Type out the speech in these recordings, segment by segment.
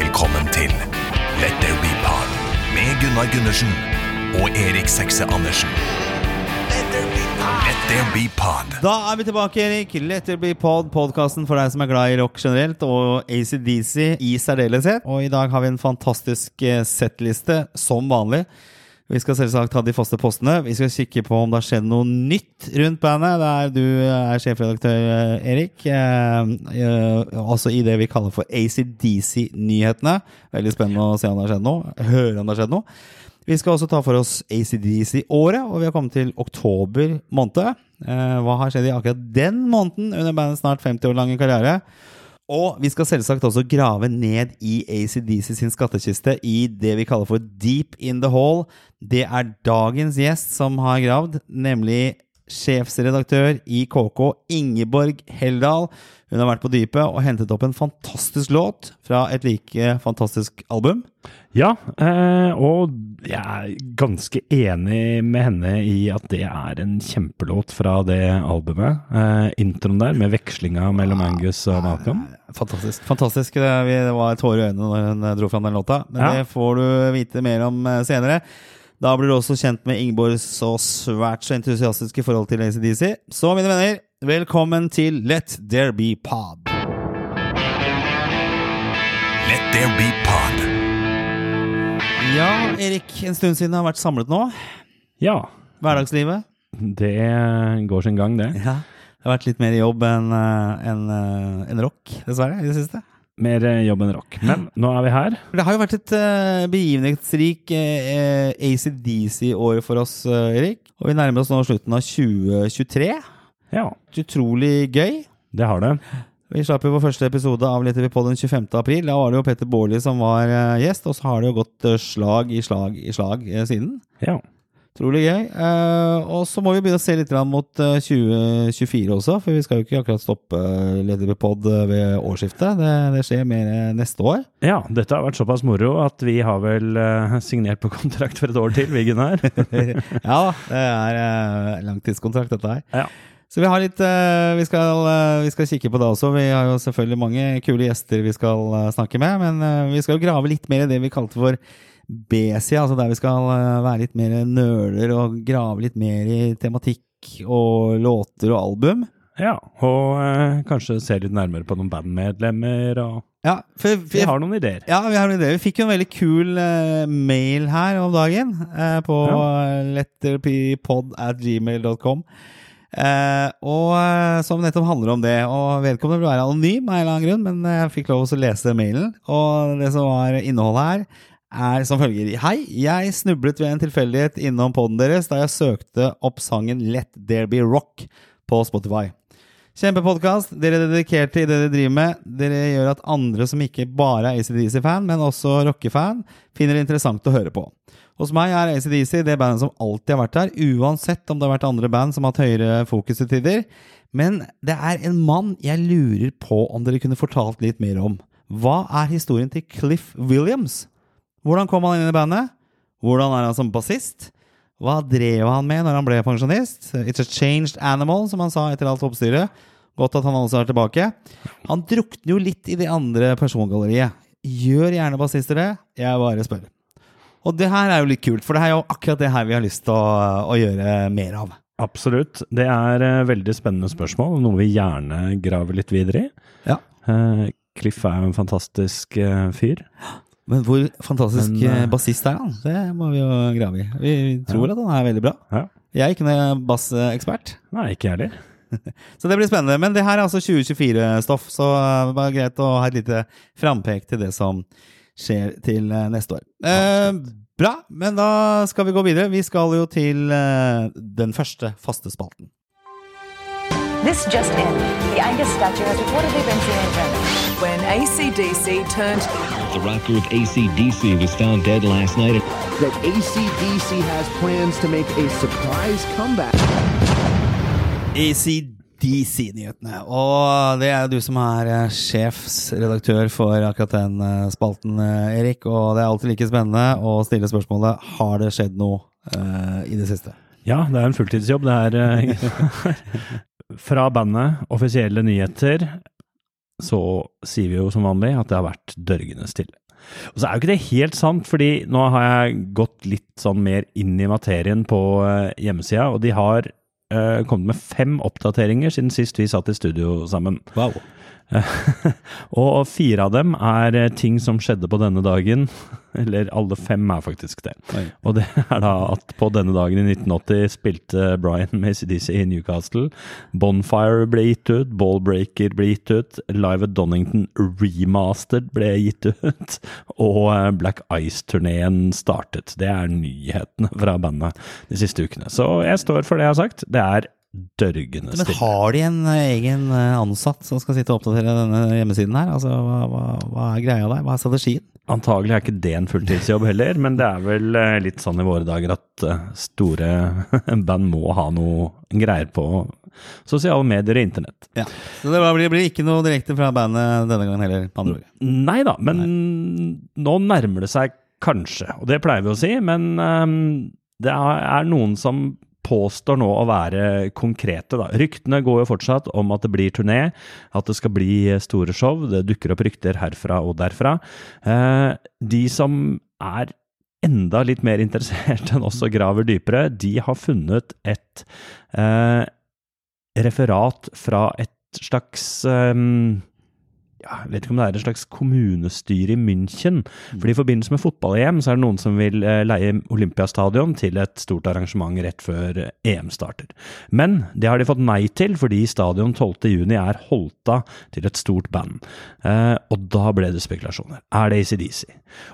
Velkommen til Let There Be Pod med Gunnar Gundersen og Erik Sekse Andersen. Let There Be Pod. Let There Be Pod. Da er vi tilbake, Erik. Let it be pod, podkasten for deg som er glad i rock generelt, og ACDC i særdeleshet. Og i dag har vi en fantastisk eh, settliste, som vanlig. Vi skal selvsagt ha de faste postene. Vi skal kikke på om det har skjedd noe nytt rundt bandet. Der du er sjefredaktør, eh, Erik. Eh, eh, altså i det vi kaller for ACDC-nyhetene. Veldig spennende å se om det har skjedd noe. Høre om det har skjedd noe. Vi skal også ta for oss ACDC-året, og vi har kommet til oktober måned. Eh, hva har skjedd i akkurat den måneden under bandets snart 50 år lange karriere? Og vi skal selvsagt også grave ned i ACDC sin skattkiste i det vi kaller for Deep in the Hall. Det er dagens gjest som har gravd, nemlig sjefsredaktør i KK, Ingeborg Heldal. Hun har vært på dypet og hentet opp en fantastisk låt fra et like fantastisk album. Ja, eh, og jeg er ganske enig med henne i at det er en kjempelåt fra det albumet. Eh, introen der, med vekslinga mellom Angus og Malcolm. Fantastisk. fantastisk. Det vi- det var tårer i øynene når hun dro fram den låta. Men Ja. det får du vite mer om eh, senere. Da blir du også kjent med Ingeborgs så svært så entusiastiske forhold til ACDC. Så, mine venner, velkommen til Let There Be Pod. Let There Be Pod. Ja, Erik, en stund siden har vært samlet nå. Ja, Hverdagslivet. det går sin gang, det. Ja. Det har vært litt mer jobb enn en, enn, eh, rock, dessverre, i det siste. Mer eh, jobb enn rock. Men nå er vi her. Det har jo vært et uh, begivenhetsrik uh, ACDC-år for oss, eh, Erik. Og vi nærmer oss nå slutten av 2023. Ja, Utrolig gøy. det har det. Vi slapp jo vår første episode av Letter vi på den 25. april. Da var det jo Petter Baarli som var eh, gjest, og så har det jo gått eh, slag i slag i slag eh, siden. Ja. Utrolig gøy. Eh, og så må vi begynne å se litt mot eh, 2024 også, for vi skal jo ikke akkurat stoppe eh, ved årsskiftet. Det, det skjer mer eh, neste år. ja, dette har vært såpass moro at vi har vel eh, signert på kontrakt for et år til, vi Gunnar. ja, det er langtidskontrakt, dette her. Ja. Så vi har litt eh, vi, skal, eh, vi skal kikke på det også. Vi har jo selvfølgelig mange kule gjester vi skal eh, snakke med, men eh, vi skal jo grave litt mer i det vi kalte for B-sida, altså der vi skal eh, være litt mer nøler og grave litt mer i tematikk og låter og album. Ja, og eh, kanskje se litt nærmere på noen bandmedlemmer, og Ja, for, for, vi har noen ideer. Ja, vi har noen ideer. Vi fikk jo en veldig kul eh, mail her om dagen eh, på letterpod at gmail.com. Eh, og eh, som nettopp handler om det. Og vedkommende vil være anonym av en eller annen grunn, men jeg fikk lov å lese mailen. Og det som var innholdet her, er som følger. Hei, jeg snublet ved en tilfeldighet innom poden deres da jeg søkte opp sangen Let There Be Rock på Spotify. Kjempepodkast. Dere er dedikerte i det dere driver med. Dere gjør at andre som ikke bare er ACDC-fan, men også rockefan, finner det interessant å høre på. Hos meg er ACDC det bandet som alltid har vært der, uansett om det har vært andre band som har hatt høyere fokus til tider. Men det er en mann jeg lurer på om dere kunne fortalt litt mer om. Hva er historien til Cliff Williams? Hvordan kom han inn i bandet? Hvordan er han som bassist? Hva drev han med når han ble pensjonist? It's a changed animal, som han sa etter alt oppstyret. Godt at han også er tilbake. Han drukner jo litt i det andre persongalleriet. Gjør gjerne bassister det. Jeg bare spør. Og det her er jo litt kult, for det er jo akkurat det her vi har lyst til å, å gjøre mer av. Absolutt. Det er eh, veldig spennende spørsmål, noe vi gjerne graver litt videre i. Ja. Eh, Cliff er jo en fantastisk eh, fyr. Men hvor fantastisk Men, eh, eh, bassist er han? Det må vi jo grave i. Vi tror at han er veldig bra. Ja. Jeg er ikke noen bassekspert. Nei, ikke jeg heller. Så det blir spennende. Men det her er altså 2024-stoff, så det var greit å ha et lite frampek til det som skjer til eh, neste år. Eh, bra, men da skal vi gå videre. Vi skal jo til eh, den første faste spalten. This just in. The Angus statue has reportedly been seen in Germany. When ACDC turned The rock group ACDC was found dead last night. that ACDC has plans to make a surprise comeback. ACDC-nyhetene. Og det er du som er eh, sjefsredaktør for akkurat den eh, spalten, eh, Erik. Og det er alltid like spennende å stille spørsmålet Har det skjedd noe uh, i det siste. Ja, det er en fulltidsjobb. Det er eh, Fra bandet, offisielle nyheter, så sier vi jo som vanlig at det har vært dørgende stille. Og så er jo ikke det helt sant, fordi nå har jeg gått litt sånn mer inn i materien på eh, hjemmesida, og de har uh, kommet med fem oppdateringer siden sist vi satt i studio sammen. Wow. og fire av dem er eh, ting som skjedde på denne dagen. Eller alle fem er faktisk det. Oi. Og det er da at på denne dagen i 1980 spilte Brian med ACDC i Newcastle. Bonfire ble gitt ut, Ballbreaker ble gitt ut, Live at Donington Remastered ble gitt ut, og eh, Black Ice-turneen startet. Det er nyhetene fra bandet de siste ukene. Så jeg står for det jeg har sagt. Det er dørgende Men har de en eh, egen eh, ansatt som skal sitte og oppdatere denne hjemmesiden her? Altså, hva, hva, hva er greia der? Hva er strategien? Antagelig er ikke det en fulltidsjobb heller, men det er vel eh, litt sånn i våre dager at store band må ha noe greier på sosiale medier og internett. Ja. Så det blir, blir ikke noe direkte fra bandet denne gangen heller, på andre. Nei da, men nå nærmer det seg kanskje, og det pleier vi å si, men um, det er noen som påstår nå å være konkrete. Da. Ryktene går jo fortsatt om at det blir turné, at det skal bli store show. Det dukker opp rykter herfra og derfra. Eh, de som er enda litt mer interessert enn oss og graver dypere, de har funnet et eh, referat fra et slags eh, jeg vet ikke om det er et slags kommunestyre i München. For i forbindelse med fotball-EM så er det noen som vil eh, leie Olympiastadion til et stort arrangement rett før eh, EM starter. Men det har de fått nei til, fordi stadion 12.6 er holdt til et stort band. Eh, og da ble det spekulasjoner. Er det ACDC?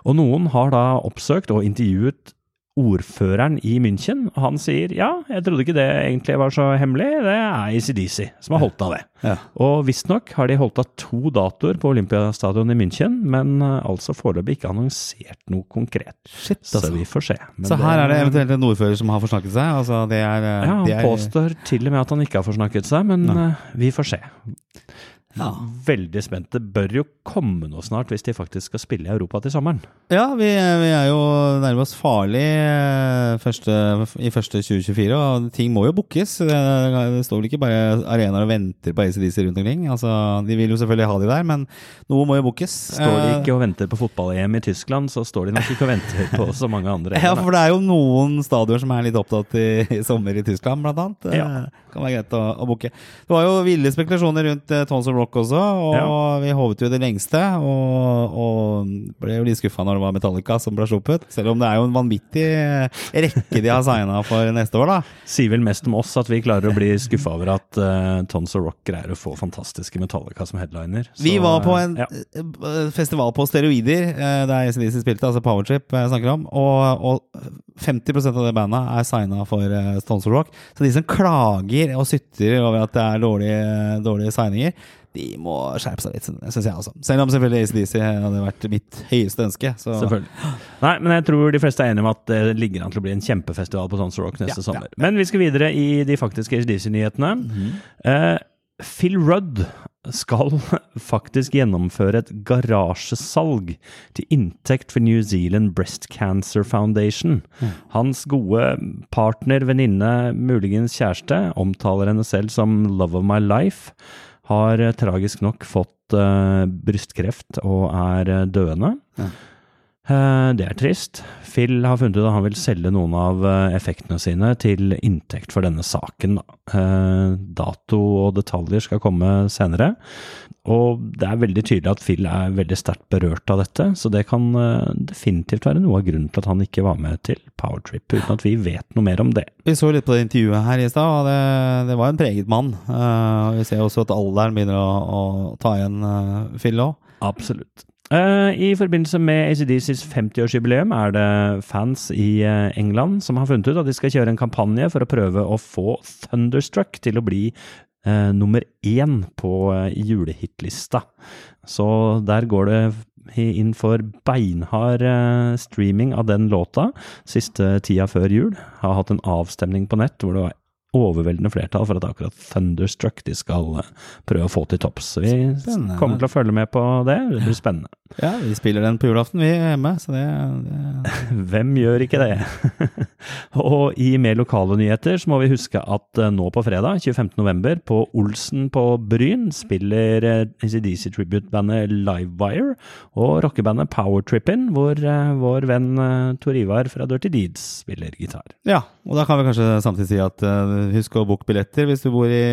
Og noen har da oppsøkt og intervjuet ordføreren i München, og han sier ja, jeg trodde ikke det egentlig var så hemmelig, det er ACDC som har holdt av det. Ja. Og visstnok har de holdt av to datoer på Olympiastadion i München, men eh, altså foreløpig ikke annonsert noe konkret. Shit, Så altså. vi får se. Men Så her er det eventuelt en ordfører som har forsnakket seg? Altså, det er, eh, Ja, han det er, påstår til og med at han ikke har forsnakket seg, men Nei. eh, vi får se. Ja. Veldig spent. Det bør jo komme noe snart hvis de faktisk skal spille i Europa til sommeren. Ja, vi, vi er jo nærmest farlig eh, første, i første 2024, og ting må jo bookes. Det, det står vel ikke bare arenaer og venter på ACDC rundt omkring. Altså, de vil jo selvfølgelig ha de der, men noe må jo bookes. Står de Eh, ikke og venter på fotball-EM i Tyskland, så står de nok ikke og venter på så mange andre. Ja, for det er jo noen stadioner som er litt opptatt i, i sommer i Tyskland, blant annet. Ja. Det Kan være greit å, å booke. Det var jo ville spekulasjoner rundt Tons of Rock også, og vi håpet jo det lengste. Og, og ble jo litt skuffa når det var Metallica som ble sluppet. Selv om det er jo en vanvittig rekke de har signa for neste år, da. Sier vel mest om oss at vi klarer å bli skuffa over at uh, Tons of Rock greier å få fantastiske Metallica som headliner. Så, Vi var på en ja. eh, festival på steroider, eh, der ACDC spilte, altså Powertrip jeg snakker om, og, og 50% av det bandet er signa for uh, Tons of Rock. Så de som klager og sytter over at det er dårlige, dårlige signinger, de må skjerpe seg litt, syns jeg også. Selv om selvfølgelig ACDC hadde vært mitt høyeste ønske. Så. Selvfølgelig. Nei, men jeg tror de fleste er enige om at det ligger an til å bli en kjempefestival på Sons Rock neste Ja, sommer. ja, Men vi skal videre i de faktiske ACDC-nyhetene. eh, Phil Rudd skal faktisk gjennomføre et garasjesalg til inntekt for New Zealand Breast Cancer Foundation. Hans gode partner, venninne, muligens kjæreste, omtaler henne selv som 'love of my life', har eh, tragisk nok fått eh, brystkreft og er eh, døende. Eh, Det er trist. Phil har funnet ut at han vil selge noen av eh, effektene sine til inntekt for denne saken. Eh, Dato og detaljer skal komme senere. Og det er veldig tydelig at Phil er veldig sterkt berørt av dette, så det kan eh, definitivt være noe av grunnen til at han ikke var med til Powertrip, uten at vi vet noe mer om det. Vi så litt på det intervjuet her i stad, og det, det var en preget mann. Eh, vi ser også at alderen begynner å, å ta igjen Phil òg. Absolutt. Eh, I forbindelse med ACDCs 50-årsjubileum er det fans i eh, England som har funnet ut at de skal kjøre en kampanje for å prøve å få Thunderstruck til å bli eh, nummer én på eh, julehitlista. Så der går det inn for beinhard streaming av den låta siste tida før jul. Jeg Har hatt en avstemning på nett hvor det var overveldende flertall for at akkurat Thunderstruck de skal eh, prøve å få til topps. Så vi Spennende. kommer til å følge med på det. Det blir spennende. Ja, vi spiller den på julaften, vi er hjemme, så det, det Hvem gjør ikke det? og i mer lokale nyheter så må vi huske at eh, nå på fredag, 25.11, på Olsen på Bryn, spiller eh, ACDC Tribute-bandet Livewire og rockebandet Powertrippin, hvor vår venn Tor Ivar fra Dirty Deeds spiller gitar. Ja, og da kan vi kanskje samtidig si at husk å booke billetter hvis du bor i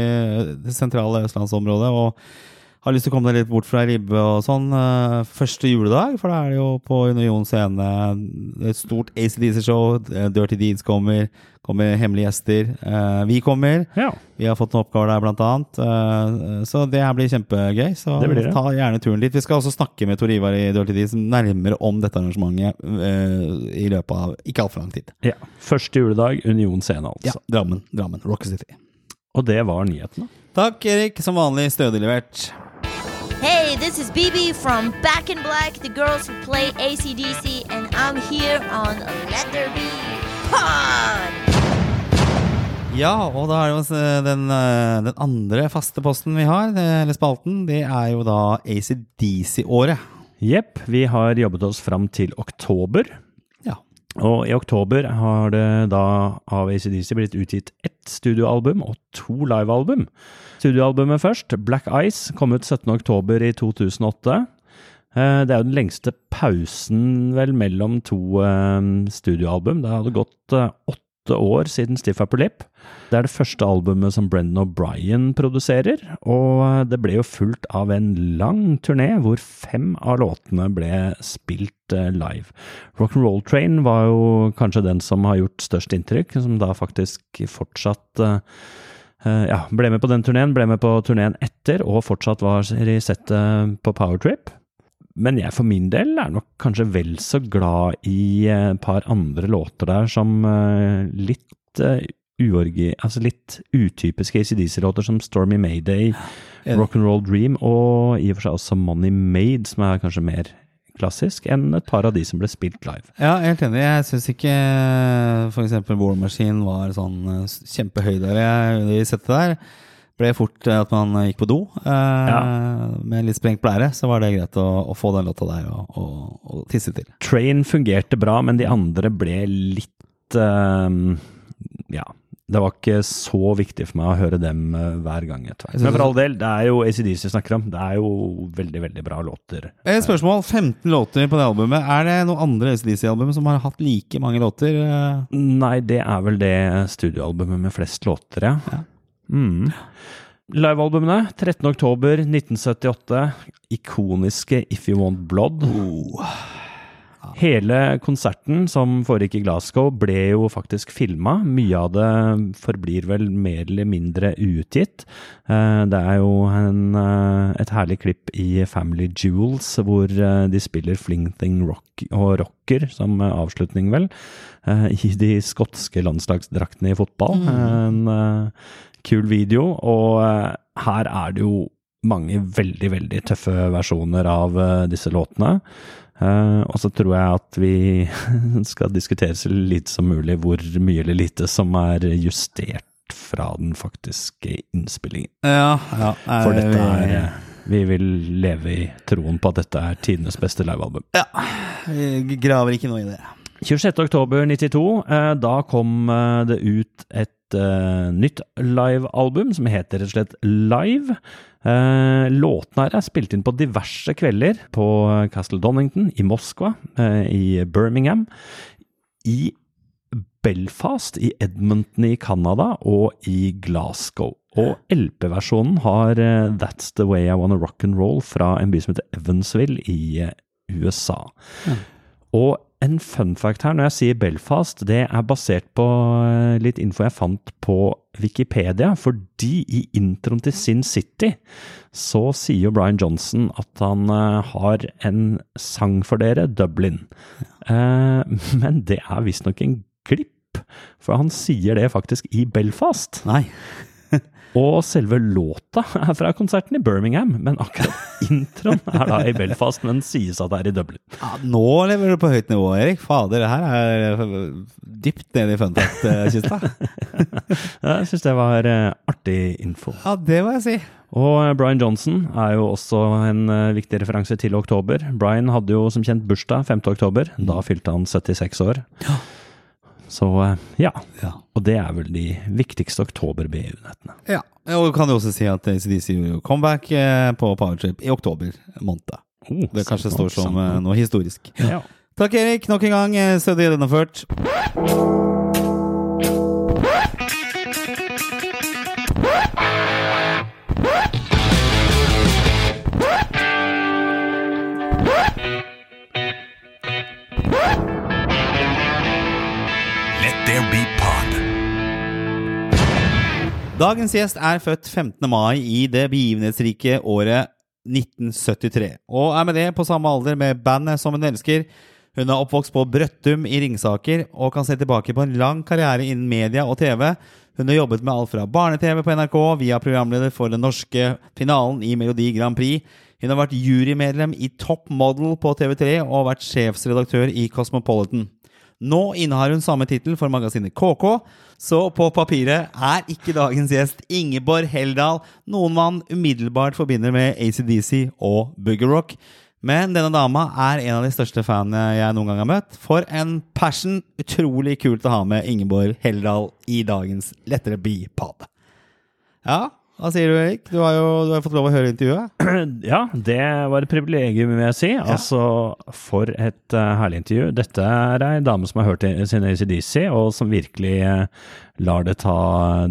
det sentrale østlandsområdet og har lyst til å komme deg litt bort fra ribbe og sånn eh, første juledag, for da er det jo på Union scene et stort ACDC-show. eh, Dirty Deeds kommer, kommer hemmelige gjester. eh, vi kommer. Ja. Vi har fått noen oppgaver der, blant annet. eh, så det her blir kjempegøy. Så Det blir det. ta gjerne turen dit. Vi skal også snakke med Tor Ivar i Dirty Deeds nærmere om dette arrangementet eh, i løpet av ikke altfor lang tid. ja. Første juledag, Union scene, Ja, altså. Drammen. Drammen. Rock City. Og det var nyhetene. Takk, Erik. Som vanlig stødig levert. Hey, this is BB from Back in Black, the girls who play ACDC, and I'm here on Let There Be Pod! Ja, og da er det jo eh, den, eh, den andre faste posten vi har, eh, eller spalten, det er jo da ACDC-året. Jepp, vi har jobbet oss fram til oktober. Og i oktober har det da av ACDC blitt utgitt ett studioalbum og to livealbum. Studioalbumet først, Black Ice, kom ut 17. oktober i 2008. Eh, Det er jo den lengste pausen vel mellom to eh, studioalbum. Det hadde gått eh, åtte år siden Stiff Upper. Det er det første albumet som Brendan O'Brien produserer, og det ble jo fulgt av en lang turné hvor fem av låtene ble spilt eh, live. Rock'n'Roll Train var jo kanskje den som har gjort størst inntrykk, som da faktisk fortsatt eh, eh, ja, ble med på den turneen, ble med på turneen etter, og fortsatt var i settet på Powertrip. Men jeg for min del er nok kanskje vel så glad i eh, et par andre låter der som eh, litt uh, uorgi... Altså litt utypiske ACDC-låter som Stormy Mayday. Rock'n'Roll Dream og i og for seg også Money Made, som er kanskje mer klassisk enn et par av de som ble spilt live. Ja, helt enig. Jeg syns ikke f.eks. War Machine var sånn kjempehøydere i der. Jeg- Det settet der ble fort eh, at man gikk på do. Eh, Med litt sprengt blære, så var det greit å, å få den låta der og, og, og tisse til. Train fungerte bra, men de andre ble litt eh, Ja. Det var ikke så viktig for meg å høre dem eh, hver gang etter. Men for all del, det er jo ACDC vi snakker om. Det er jo veldig, veldig bra låter. Et spørsmål. 15 låter på det albumet. Er det noen andre ACDC-album som har hatt like mange låter? eh? Nei, det er vel det studioalbumet med flest låter, ja. Mm. Livealbumene 13.10.1978. Ikoniske If You Want Blood. Hele konserten som foregikk i Glasgow, ble jo faktisk filma. Mye av det forblir vel mer eller mindre uutgitt. Eh, Det er jo en, eh, et herlig klipp i Family Jewels hvor eh, de spiller Fling Thing Rock og Rocker som avslutning, vel, i de skotske landslagsdraktene i fotball. En eh, kul video, og eh, her er det jo mange veldig, veldig tøffe versjoner av eh, disse låtene. Eh, og så tror jeg at vi skal diskutere så lite som mulig hvor mye eller lite som er justert fra den faktiske innspillingen. Ja, ja. For dette er Vi vil leve i troen på at dette er tidenes beste livealbum. Ja, Vi graver ikke noe i det. 26.10.92, eh, da kom det ut et eh, nytt livealbum som heter rett og slett Live. Uh, låtene her er spilt inn på diverse kvelder på Castle Donington, i Moskva, uh, i Birmingham, i Belfast, i Edmonton i Canada og i Glasgow. Og LP-versjonen har eh, That's The Way I Wanna Rock and Roll fra en by som heter Evansville i eh, USA. Og en fun fact her, når jeg sier Belfast, det er basert på eh, litt info jeg fant på Wikipedia, fordi i introen til Sin City så sier jo Brian Johnson at han eh, har en sang for dere, Dublin. Eh, men det er visstnok en glipp, for han sier det faktisk i Belfast. Nei. Og selve låta er fra konserten i Birmingham, men akkurat introen er da i Belfast, men sies at det er i Dublin. Ja, nå lever du på høyt nivå, Erik. Fader, det her er øh, dypt nede i funfact-kista. Jeg syns det var eh, artig info. Ja, det må jeg si. Og eh, Brian Johnson er jo også en eh, viktig referanse til oktober. Brian hadde jo som kjent bursdag 5. oktober. Da fylte han 76 år. Så eh, ja. Ja. Og det er vel de viktigste oktober-BU-nettene. Ja, og du kan jo også si at ACDC gjorde jo comeback eh, på Powertrip i oktober måned. Oh, Det kanskje sant står som sant eh, noe historisk. Ja. Takk, Erik. Nok en gang. eh, Stødig gjennomført. Dagens gjest er født 15. mai i det begivenhetsrike året 1973, og er med det på samme alder med bandet som hun elsker. Hun er oppvokst på Brøttum i Ringsaker og kan se tilbake på en lang karriere innen media og TV. Hun har jobbet med alt fra barne-TV på NRK via programleder for den norske finalen i Melodi Grand Prix. Hun har vært jurymedlem i Top Model på TV3 og vært sjefsredaktør i Cosmopolitan. Nå innehar hun samme tittel for magasinet KK, så på papiret er ikke dagens gjest Ingeborg Heldal noen man umiddelbart forbinder med ACDC og Boogie Rock. Men denne dama er en av de største fanene jeg noen gang har møtt. For en passion! Utrolig kult å ha med Ingeborg Heldal i dagens Lettere Be-pod. Ja, hva sier du, Erik? Du har jo du har fått lov å høre intervjuet. Ja, det var et privilegium, vil jeg si. Altså, for et uh, herlig intervju. Dette er ei dame som har hørt sin ACDC, og som virkelig uh, lar det ta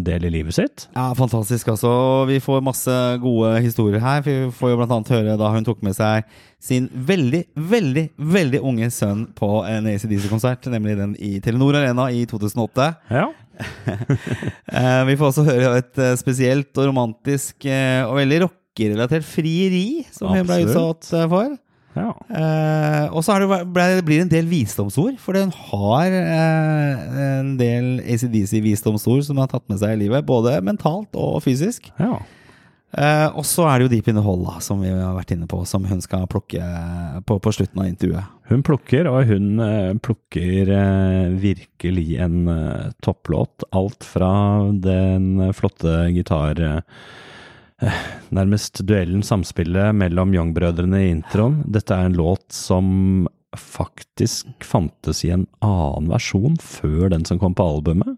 del i livet sitt. Ja, fantastisk. altså. Vi får masse gode historier her. Vi får jo blant annet høre da hun tok med seg sin veldig, veldig, veldig unge sønn på en ACDC-konsert, nemlig den i Telenor Arena i 2008. Ja. Eh, vi får også høre et eh, spesielt og romantisk eh, og veldig rockerelatert frieri som hun ble utsatt for. ja. Eh, og så blir det, en del visdomsord, for den har eh, en del ACDC-visdomsord som hun har tatt med seg i livet, både mentalt og fysisk. ja. Eh, og så er det jo Deep in the Hole, da, som vi har vært inne på, som hun skal plukke på, på slutten av intervjuet. Hun plukker, og hun eh, plukker eh, virkelig en eh, topplåt. Alt fra den flotte gitar... Eh, nærmest duellen, samspillet mellom Young-brødrene i introen. Dette er en låt som faktisk fantes i en annen versjon før den som kom på albumet.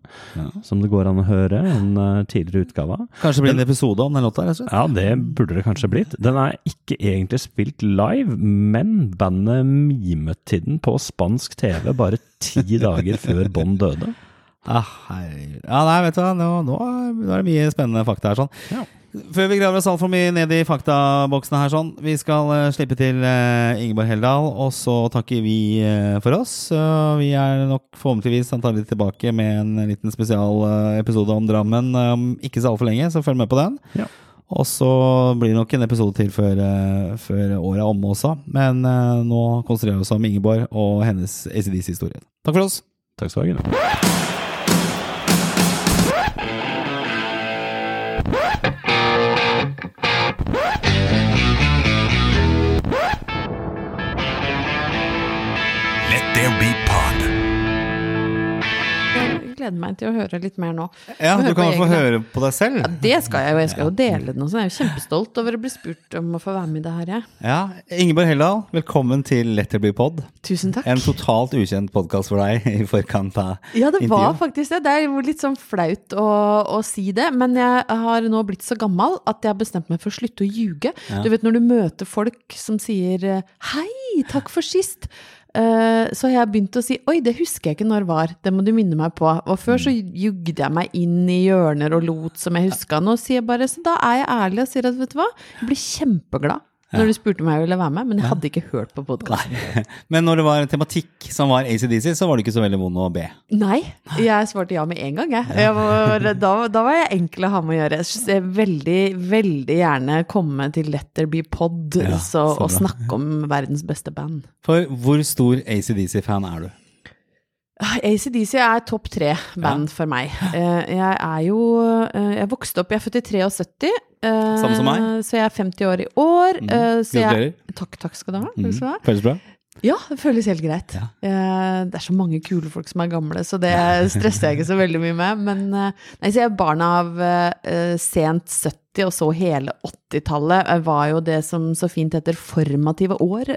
Som det går an å høre, en eh, tidligere utgave. Kanskje det blir en episode om den låta? Ja, det burde det kanskje blitt. Den er ikke egentlig spilt live, men bandet mimet til den på spansk TV bare ti dager før Bond døde. Ah. Ja, nei, vet du hva, nå, nå er det mye spennende fakta her. sånn. Ja. Før vi graver oss altfor mye ned i faktaboksene her, sånn, vi skal uh, slippe til uh, Ingeborg Heldal, og så takker vi uh, for oss. Vi er nok forhåpentligvis antagelig tilbake med en liten spesialepisode om Drammen om ikke så altfor lenge, så følg med på den. Ja. Og så blir det nok en episode til før, før året er omme også. Men nå konsentrerer vi oss om Ingeborg og hennes ACDs historie Takk for oss. Takk skal du ha, Pod. Jeg gleder meg til å høre litt mer nå. Ja, du kan få høre på deg selv. Ja, det skal jeg jo. Jeg skal jo dele den også. Jeg er jo kjempestolt over å bli spurt om å få være med i det her, jeg. Ja, Ingeborg Heldal, velkommen til Let it Be Pod. Tusen takk. En totalt ukjent podkast for deg i forkant av Ja, det var intervjuet. faktisk det. Det er jo litt sånn flaut å, å si det, men jeg har nå blitt så gammel at jeg har bestemt meg for å slutte å ljuge. Du vet når du møter folk som sier eh, 'hei, takk for sist', så har jeg begynt å si 'oi, det husker jeg ikke når var', det må du minne meg på. Og før så jugde jeg meg inn i hjørner og lot som jeg huska. Nå sier jeg bare så da er jeg ærlig og sier at vet du hva, jeg blir kjempeglad når du spurte om jeg ville være med, men jeg hadde ikke hørt på podkasten. Men når det var tematikk som var ACDC, så var det ikke så veldig vond å be. Nei, jeg svarte ja med en gang, jeg. jeg var, da, da var jeg enkel å ha med å gjøre. Jeg veldig, veldig gjerne komme til Let There Be Pod Ja, så, og snakke om verdens beste band. For hvor stor ACDC-fan er du? ACDC er topp tre band for meg. Eh, Jeg er jo eh, Jeg vokste opp Jeg er født i 73. eh, Samme som meg. Så jeg er 50 år i år. Mm. så jeg- Gratulerer. Takk, takk skal du ha. Mm. Føles bra? Ja, det føles helt greit. Ja. Det er så mange kule folk som er gamle, så det stresser jeg ikke så veldig mye med. Men nei, så jeg er barn av sent 70- og så hele 80-tallet. Det var jo det som så fint heter formative år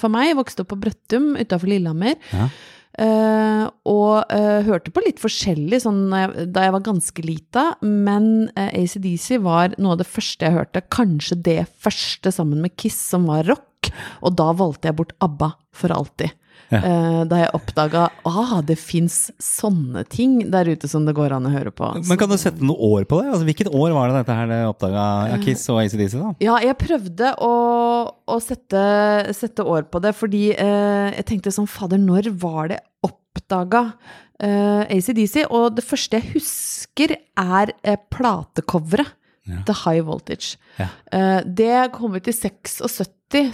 for meg. Jeg vokste opp på Brøttum utafor Lillehammer. Ja. Eh, og eh, hørte på litt forskjellig sånn, da jeg- var ganske lita, men uh, ACDC var noe av det første jeg hørte. Kanskje det første sammen med Kiss som var rock. Og da valgte jeg bort ABBA for alltid. Ja. Eh, da jeg oppdaga ah, det fins sånne ting der ute som det går an å høre på. Men kan du sette noe år på det? Altså, hvilket år var det dette her det oppdaga Eh, ja, Kiss og ACDC? da? Ja, jeg prøvde å, å sette, sette år på det, fordi eh, jeg tenkte sånn, fader, når var det oppdaga uh, ACDC? Og det første jeg husker er uh, platecoveret. Ja. The High Voltage. Ja. Uh, det kom ut i 76,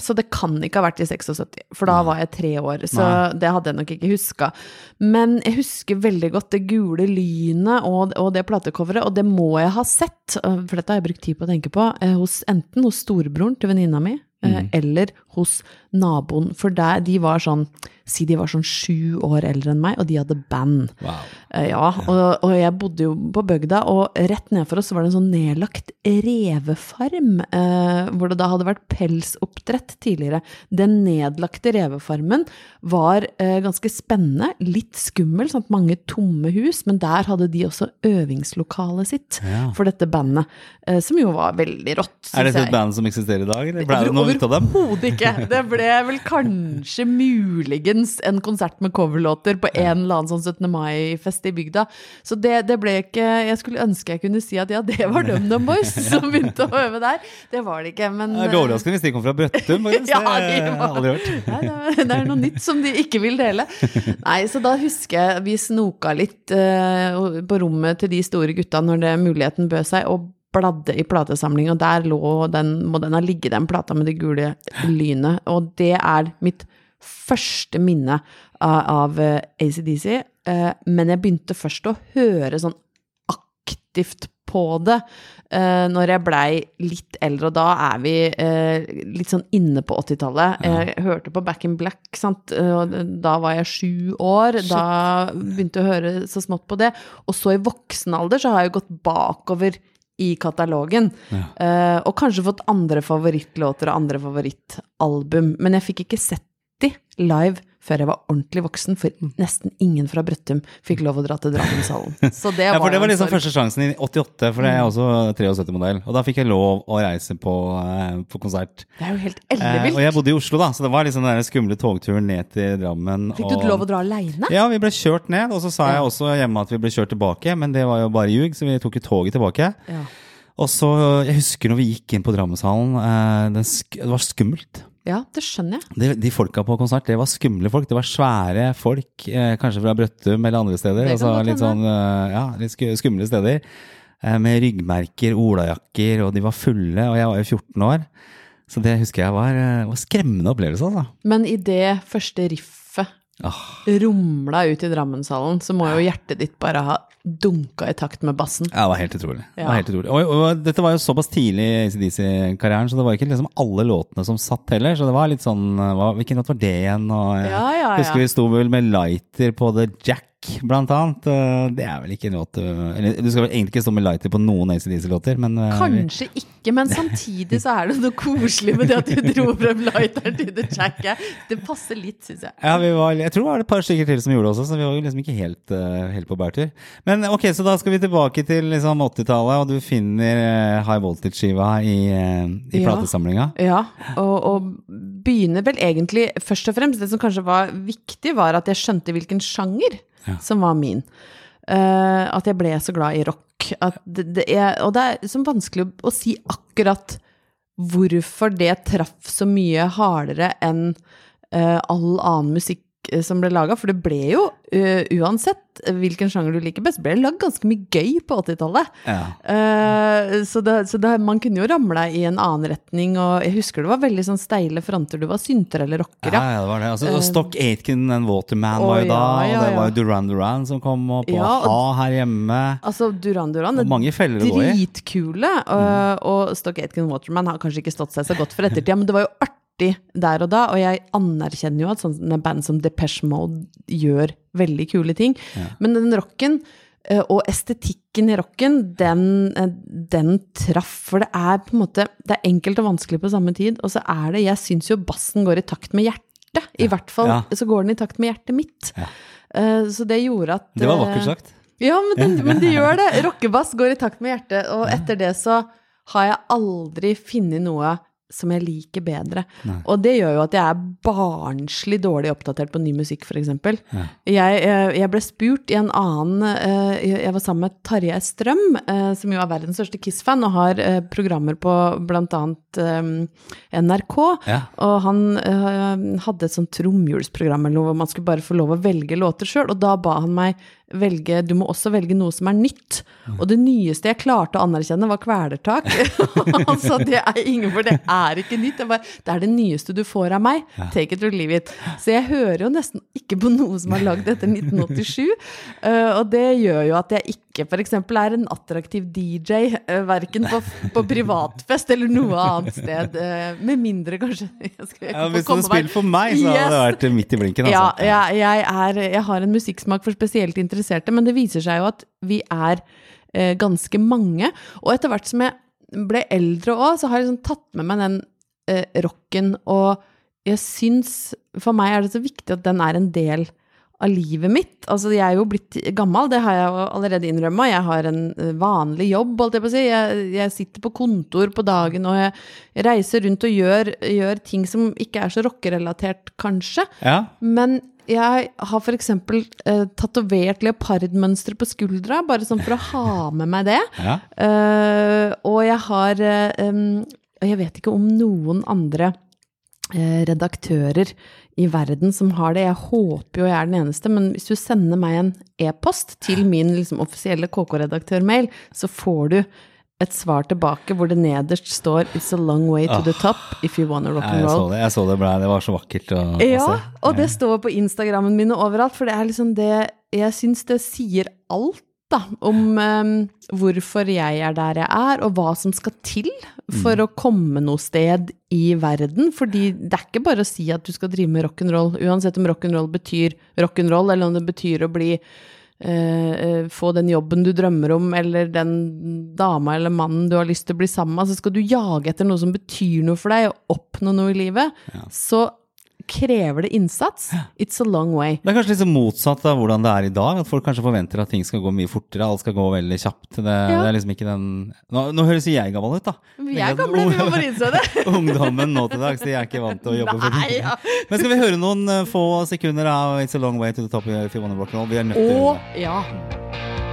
så det kan ikke ha vært i 76, for da var jeg tre år. Så Nei. det hadde jeg nok ikke huska. Men jeg husker veldig godt det gule lynet og, og det platecoveret, og det må jeg ha sett, for dette har jeg brukt tid på å tenke på, eh, hos, enten hos storebroren til venninna mi, mm. eller hos naboen. For der, de var sånn, si de var sånn sju år eldre enn meg, og de hadde band. Wow. Eh, Ja, og, og jeg bodde jo på bygda, og rett nedfor oss var det en sånn nedlagt revefarm, eh, hvor det da hadde vært pelsoppdrett tidligere. Den nedlagte revefarmen var eh, ganske spennende, litt skummel, sånn at mange tomme hus, men der hadde de også øvingslokalet sitt Ja. for dette bandet, eh, som jo var veldig rått, Er synes dette jeg. et band som eksisterer i dag? Eller ble det noe ut av dem? Overhodet ikke. Det ble vel kanskje muligens en konsert med coverlåter på en eller annen sånn 17. mai-fest i bygda. Så det, det ble ikke Jeg skulle ønske jeg kunne si at ja, det var DumDum Boys som begynte å øve der. Det var det ikke, men Det er overraskende hvis de kom fra Brøttum. faktisk. Ja, Det har jeg var- aldri hørt. Nei, det, er, det er noe nytt som de ikke vil dele. Nei, så da husker jeg vi snoka litt eh, på rommet til de store gutta når det muligheten bød seg, og bladde i platesamling, og der lå den, må den ha ligget, den plata med det gule lynet. Og det er mitt første minne av, av eh, ACDC, eh, men jeg begynte først å høre sånn aktivt på det eh, når jeg blei litt eldre, og da er vi litt sånn inne på 80-tallet. Jeg hørte på Back in Black, sant? og da var jeg sju år. Da begynte jeg å høre så smått på det. Og så i voksen alder så har jeg gått bakover i katalogen. Eh, og kanskje fått andre favorittlåter og andre favorittalbum. Men jeg fikk ikke sett de live før jeg var ordentlig voksen, for nesten ingen fra Brøttum fikk lov å dra til Drammenshallen. Så det Ja, for det var liksom første sjansen i 88, for det er også 73-modell. Og da fikk jeg lov å reise på, eh, på konsert. Det er jo helt Eh, ellevilt. og jeg bodde i Oslo, da, så det var liksom den skumle togturen ned til Drammen. Fikk du og- lov å dra aleine? Ja, vi ble kjørt ned, og så sa jeg også hjemme at vi ble kjørt tilbake, men det var jo bare ljug, så vi tok jo toget tilbake. Ja. Og så, jeg husker når vi gikk inn på Drammenshallen, eh, det var skummelt. Ja, det skjønner jeg. De, de folka på konsert, det var skumle folk. Det var svære folk, eh, kanskje fra Brøttum eller andre steder. Altså litt sånn, eh, ja, litt skumle steder. Eh, med ryggmerker, olajakker, og de var fulle, og jeg var jo 14 år. Så det husker jeg var, eh, var skremmende opplevelse, altså. Men i det første riffet oh. rumla ut i Drammenshallen, så må jo hjertet ditt bare ha dunka i takt med bassen. Ja, det var helt utrolig. Det Ja. var helt utrolig. Og, og dette var jo såpass tidlig i ACDC-karrieren, så det var ikke liksom alle låtene som satt heller. Så det var litt sånn hva, Hvilken låt var det igjen? Og, Ja, ja, ja. Husker vi sto vel med lighter på The Jack, blant annet. Eh, Det er vel ikke en låt eh, Eller du skal vel egentlig ikke stå med lighter på noen ACDC-låter, men eh, Kanskje ikke, men samtidig så er det noe koselig med det at du dro frem lighteren til The Jack. Det passer litt, syns jeg. Ja, vi var, jeg tror det var et par stykker til som gjorde det også, så vi var jo liksom ikke helt, helt på bærtur. Men ok, så da skal vi tilbake til liksom 80-tallet, og du finner High Voltage-skiva i, i Ja. platesamlinga. Ja, og, og begynner vel egentlig først og fremst Det som kanskje var viktig, var at jeg skjønte hvilken sjanger som var min. Uh, at jeg ble så glad i rock. At det, det er, og det er liksom vanskelig å, å si akkurat hvorfor det traff så mye hardere enn uh, all annen musikk som ble laga, for det ble jo uh, uansett hvilken sjanger du liker best, ble det lagd ganske mye gøy på 80-tallet. Ja. Uh, så det, så det, man kunne jo ramle i en annen retning, og jeg husker det var veldig sånn steile fronter. Du var synter eller rocker, Ja, ja, det var det. Altså, og Stock Aitken and Waterman var jo da, ja, og det var jo Duran Duran som kom, på og- A-ha her hjemme. Altså, Duran Duran Og mange feller å gå i. dritkule. Og, og Stock Aitken Waterman har kanskje ikke stått seg så godt for ettertida, men det var jo artig der og da, og jeg anerkjenner jo at sånne band som Depeche Mode gjør veldig kule ting. Men den rocken eh, og estetikken i rocken, den, eh, den traff. For det er på en måte Det er enkelt og vanskelig på samme tid. Og så er det Jeg syns jo bassen går i takt med hjertet. I hvert fall Ja. så går den i takt med hjertet mitt. Eh, Så det gjorde at Det var vakkert sagt. ja, men, den, men de gjør det. Rockebass går i takt med hjertet, og etter det så har jeg aldri funnet noe som jeg liker bedre. Og det gjør jo at jeg er barnslig dårlig oppdatert på ny musikk, f.eks. Jeg, eh, jeg ble spurt i en annen eh, Jeg var sammen med Tarjei Strøm, eh, som jo er verdens største Kiss-fan, og har programmer på eh, NRK. Ja. Og han hadde et sånt tromhjulsprogram hvor man skulle bare få lov å velge låter sjøl, og da ba han meg velge Du må også velge noe som er nytt. Og det nyeste jeg klarte å anerkjenne, var Kvelertak. altså, det er ingen, for det er ikke nytt. Jeg bare, det er det nyeste du får av meg. Take it or leave it. Så jeg hører jo nesten ikke på noe som er lagd etter 1987. eh, og det gjør jo at jeg ikke f.eks. er en attraktiv DJ, uh, verken på, på privatfest eller noe annet sted. eh, med mindre kanskje Ja, hvis du hadde spilt for meg, så hadde det vært midt i blinken. Ja, Altså. jeg, jeg, er, jeg har en musikksmak for spesielt interesserte, men det viser seg jo at vi er eh, ganske mange. Og etter hvert som jeg ble eldre òg, så har jeg liksom tatt med meg den eh, rocken, og jeg syns For meg er det så viktig at den er en del av livet mitt. Altså, jeg er jo blitt gammel, det har jeg jo allerede innrømma. Jeg har en eh, vanlig jobb, holdt jeg på å si. Jeg, jeg sitter på kontor på dagen, og jeg reiser rundt og gjør, gjør ting som ikke er så rockerelatert, kanskje. Ja. Men jeg har f.eks. Eh, tatovert leopardmønstre på skuldra, bare sånn for å ha med meg det. Ja. Eh, og jeg har eh, jeg vet ikke om noen andre eh, redaktører i verden som har det. Jeg håper jo jeg er den eneste, men hvis du sender meg en e-post til min liksom, offisielle KK-redaktørmail, så får du et svar tilbake hvor det nederst står 'It's a long way to the top if you wanna rock and roll'. jeg så det. Jeg så det, ble, det var så vakkert å, å Ja, se. og det står på Instagrammen min og overalt, for det er liksom det Jeg syns det sier alt, da, om um, hvorfor jeg er der jeg er, og hva som skal til for å komme noe sted i verden. Fordi det er ikke bare å si at du skal drive med rock'n'roll, uansett om rock'n'roll betyr rock'n'roll, eller om det betyr å bli eh, eh, få den jobben du drømmer om, eller den dama eller mannen du har lyst til å bli sammen med. Så skal du jage etter noe som betyr noe for deg, og oppnå noe i livet, så krever det innsats. It's a long way. Det er kanskje litt så motsatt av hvordan det er i dag. At folk kanskje forventer at ting skal gå mye fortere. Alt skal gå veldig kjapt. Det, det er liksom ikke den Nå, nå høres jeg gammel ut, da. Vi er gamle, vi må bare innse det. Ungdommen nå til dags, de er ikke vant til å jobbe for Nei, ja. Men skal vi høre noen eh, få sekunder av It's a long way to the top if you wanna rock and roll? Vi er nødt til Å, gjøre det. ja.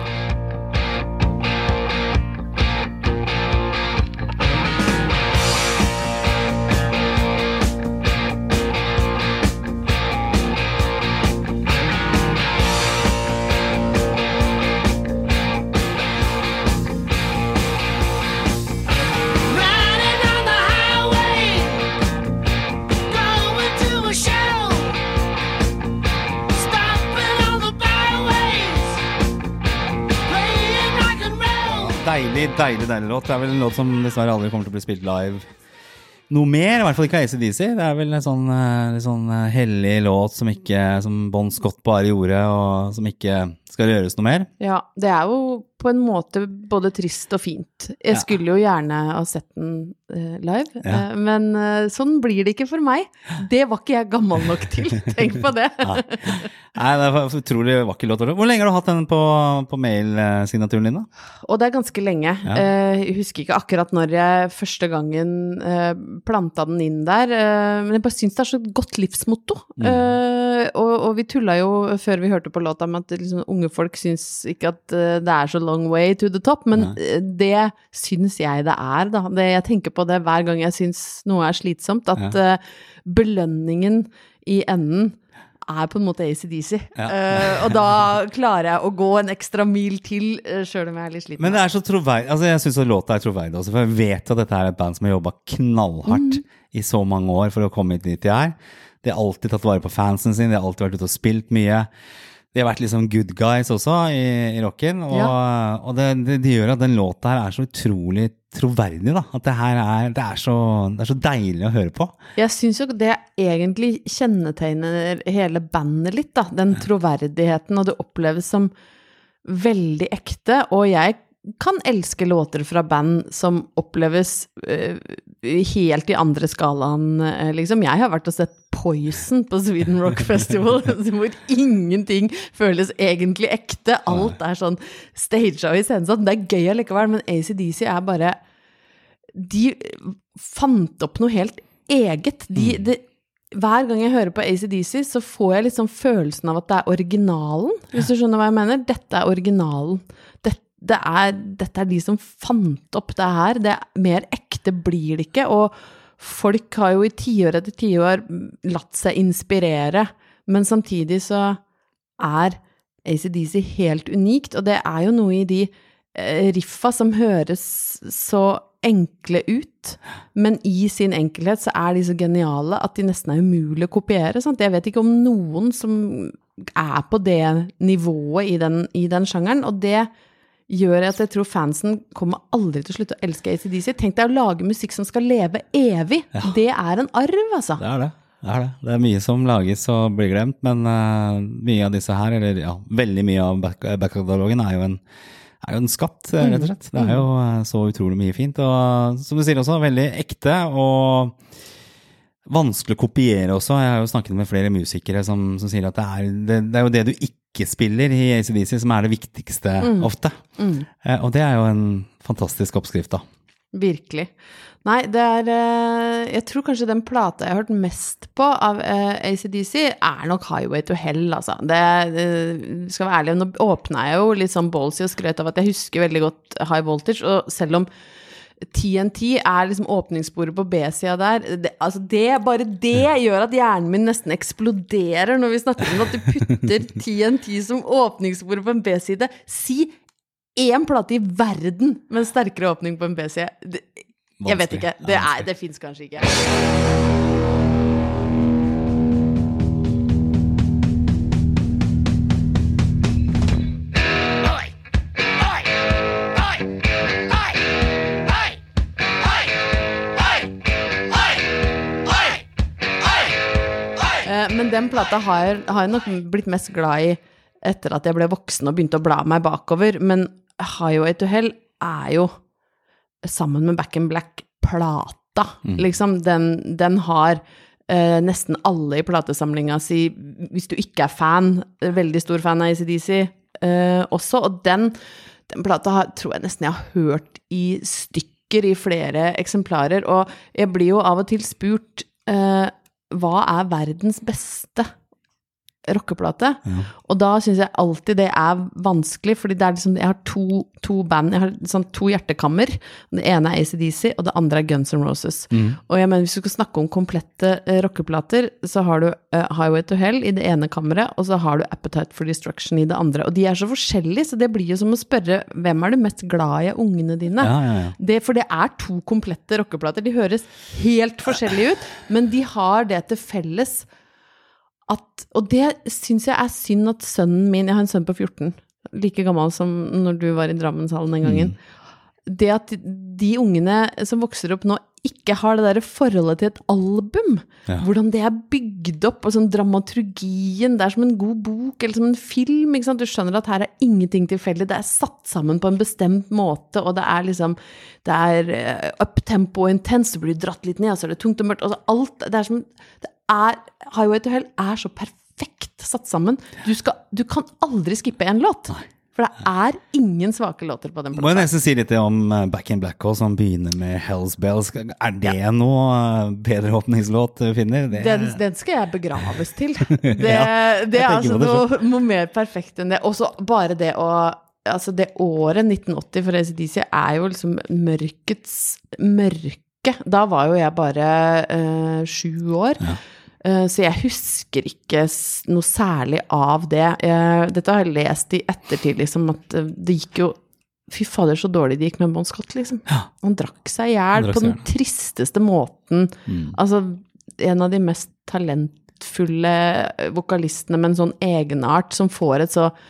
Deilig, deilig, deilig låt. Det er vel en låt som dessverre aldri kommer til å bli spilt live noe mer. I hvert fall ikke ACDC. Det er vel en sånn, en sånn eh, hellig låt som ikke Som Bon Scott bare gjorde, og som ikke skal det gjøres noe mer. Ja, det er jo på en måte både trist og fint. Jeg skulle jo gjerne ha sett den eh, live, Ja. eh, men eh, sånn blir det ikke for meg. Det var ikke jeg gammel nok til, tenk på det. Nei, det er utrolig vakker låt. Hvor lenge har du hatt den på, på mail-signaturen din, da? Og det er ganske lenge. Ja. Jeg husker ikke akkurat når jeg første gangen planta den inn der, men jeg bare syns det er så godt livsmotto. Mm. Og, og vi tulla jo før vi hørte på låta med at liksom, unge folk syns ikke at eh, det er så long way to the top, men eh, det syns jeg det er, da. Det, jeg tenker på det hver gang jeg syns noe er slitsomt, at eh, belønningen i enden er på en måte ACDC. Ja. uh, og da klarer jeg å gå en ekstra mil til, uh, sjøl om jeg er litt sliten. Men det er så troverdig altså Jeg syns låta er troverdig også, for jeg vet at dette er et band som har jobba knallhardt Mm. i så mange år for å komme hit dit de er. De har alltid tatt vare på fansen sin, de har alltid vært ute og spilt mye. De har vært liksom good guys også i, i rocken, og, og det, det, det gjør at den låta her er så utrolig troverdig, da. At det her er, det er, så, det er så deilig å høre på. Jeg syns jo det egentlig kjennetegner hele bandet litt, da. Den troverdigheten, og det oppleves som veldig ekte. Og jeg kan elske låter fra band som oppleves uh, helt i andre skalaen, uh, liksom. Jeg har vært og sett Poison på Sweden Rock Festival, hvor ingenting føles egentlig ekte. Alt er sånn staged og iscenesatt. Det er gøy allikevel, men ACDC er bare De fant opp noe helt eget. De, de, hver gang jeg hører på ACDC, så får jeg liksom følelsen av at det er originalen, hvis du skjønner hva jeg mener. Dette er originalen. Det, er, dette er de som fant opp det her. Det er, mer ekte blir det ikke. Og folk har jo i tiår etter tiår latt seg inspirere, men samtidig så er ACDC helt unikt, og det er jo noe i de eh, riffa som høres så enkle ut, men i sin enkelhet så er de så geniale at de nesten er umulig å kopiere. Sant? Jeg vet ikke om noen som er på det nivået i den, i den sjangeren, og det gjør at jeg tror fansen kommer aldri til å slutte å elske ACDC. Tenk deg å lage musikk som skal leve evig. Det er en arv, altså. Det er det. Det er, det. det er mye som lages og blir glemt, men uh, mye av disse her, eller ja, veldig mye av back- back-katalogen er jo en er jo en skatt, eh, rett og slett. Det er jo eh, så utrolig mye fint. Og som du sier også, veldig ekte og vanskelig å kopiere også. Jeg har jo snakket med flere musikere som, som sier at det er, det, det er jo det du ikke spiller i ACDC som er det viktigste ofte. Eh, Og det er jo en fantastisk oppskrift, da. Virkelig. Nei, det er eh, Jeg tror kanskje den plata jeg har hørt mest på av eh, ACDC, er nok Highway to Hell, altså. Det eh, skal være ærlig, nå åpna jeg jo litt sånn ballsy og skrøt av at jeg husker veldig godt High Voltage, og selv om TNT er liksom åpningssporet på B-sida der. Det, altså det, bare det gjør at hjernen min nesten eksploderer når vi snakker om at du putter TNT som åpningssporet på en B-side. Si én plate i verden med en sterkere åpning på en B-side. Jeg vet ikke. Det, er, det fins kanskje ikke. Men den plata har jeg, har jeg nok blitt mest glad i etter at jeg ble voksen og begynte å bla meg bakover. Men Highway to Hell er jo, sammen med Back in Black, plata. Liksom, den, den har eh, nesten alle i platesamlinga si, hvis du ikke er fan, veldig stor fan av ACDC eh, også. Og den, den plata har, tror jeg nesten jeg har hørt i stykker i flere eksemplarer. Og jeg blir jo av og til spurt eh, hva er verdens beste rockeplate? Og da syns jeg alltid det er vanskelig, fordi det er liksom, jeg har to, to band, jeg har sånn to hjertekammer. Det ene er ACDC, og det andre er Guns N' Roses. Og jeg mener, hvis du skal snakke om komplette uh, rockeplater, så har du uh, Highway to Hell i det ene kammeret, og så har du Appetite for Destruction i det andre. Og de er så forskjellige, så det blir jo som å spørre hvem er du mest glad i av ungene dine? Ja, ja, ja. Det, for det er to komplette rockeplater. De høres helt forskjellige ut, men de har det til felles at Og det syns jeg er synd at sønnen min Jeg har en sønn på 14, like gammel som når du var i Drammenshallen den gangen. Det at de ungene som vokser opp nå, ikke har det derre forholdet til et album. Ja. Hvordan det er bygd opp, og sånn dramaturgien. Det er som en god bok eller som en film. Du skjønner at her er ingenting tilfeldig. Det er satt sammen på en bestemt måte, og det er liksom Det er eh, uptempo og intens, du blir dratt litt ned, og så er det tungt og mørkt. Altså alt Det er som det er, Highway to Hell er så perfekt satt sammen. Du, skal, du kan aldri skippe en låt. For det er ingen svake låter på den Må jeg nesten si litt om eh, Back in Black Hall, som begynner med Hells Bells. Er det noe eh, bedre åpningslåt du finner? Det, Den, den skal jeg begraves til. Det, Ja, det er altså noe, noe mer perfekt enn det. Og så bare det å Altså, det året 1980 for ACDC er jo liksom mørkets mørke. Da var jo jeg bare øh, sju år. Eh, Så jeg husker ikke noe særlig av det. Dette har jeg lest i ettertid, liksom, at eh, det gikk jo Fy fader, så dårlig det gikk med Bon Scott, liksom. Han drakk seg i hjel på den tristeste måten. Altså, en av de mest talentfulle eh, vokalistene med en sånn egenart som får et så eh,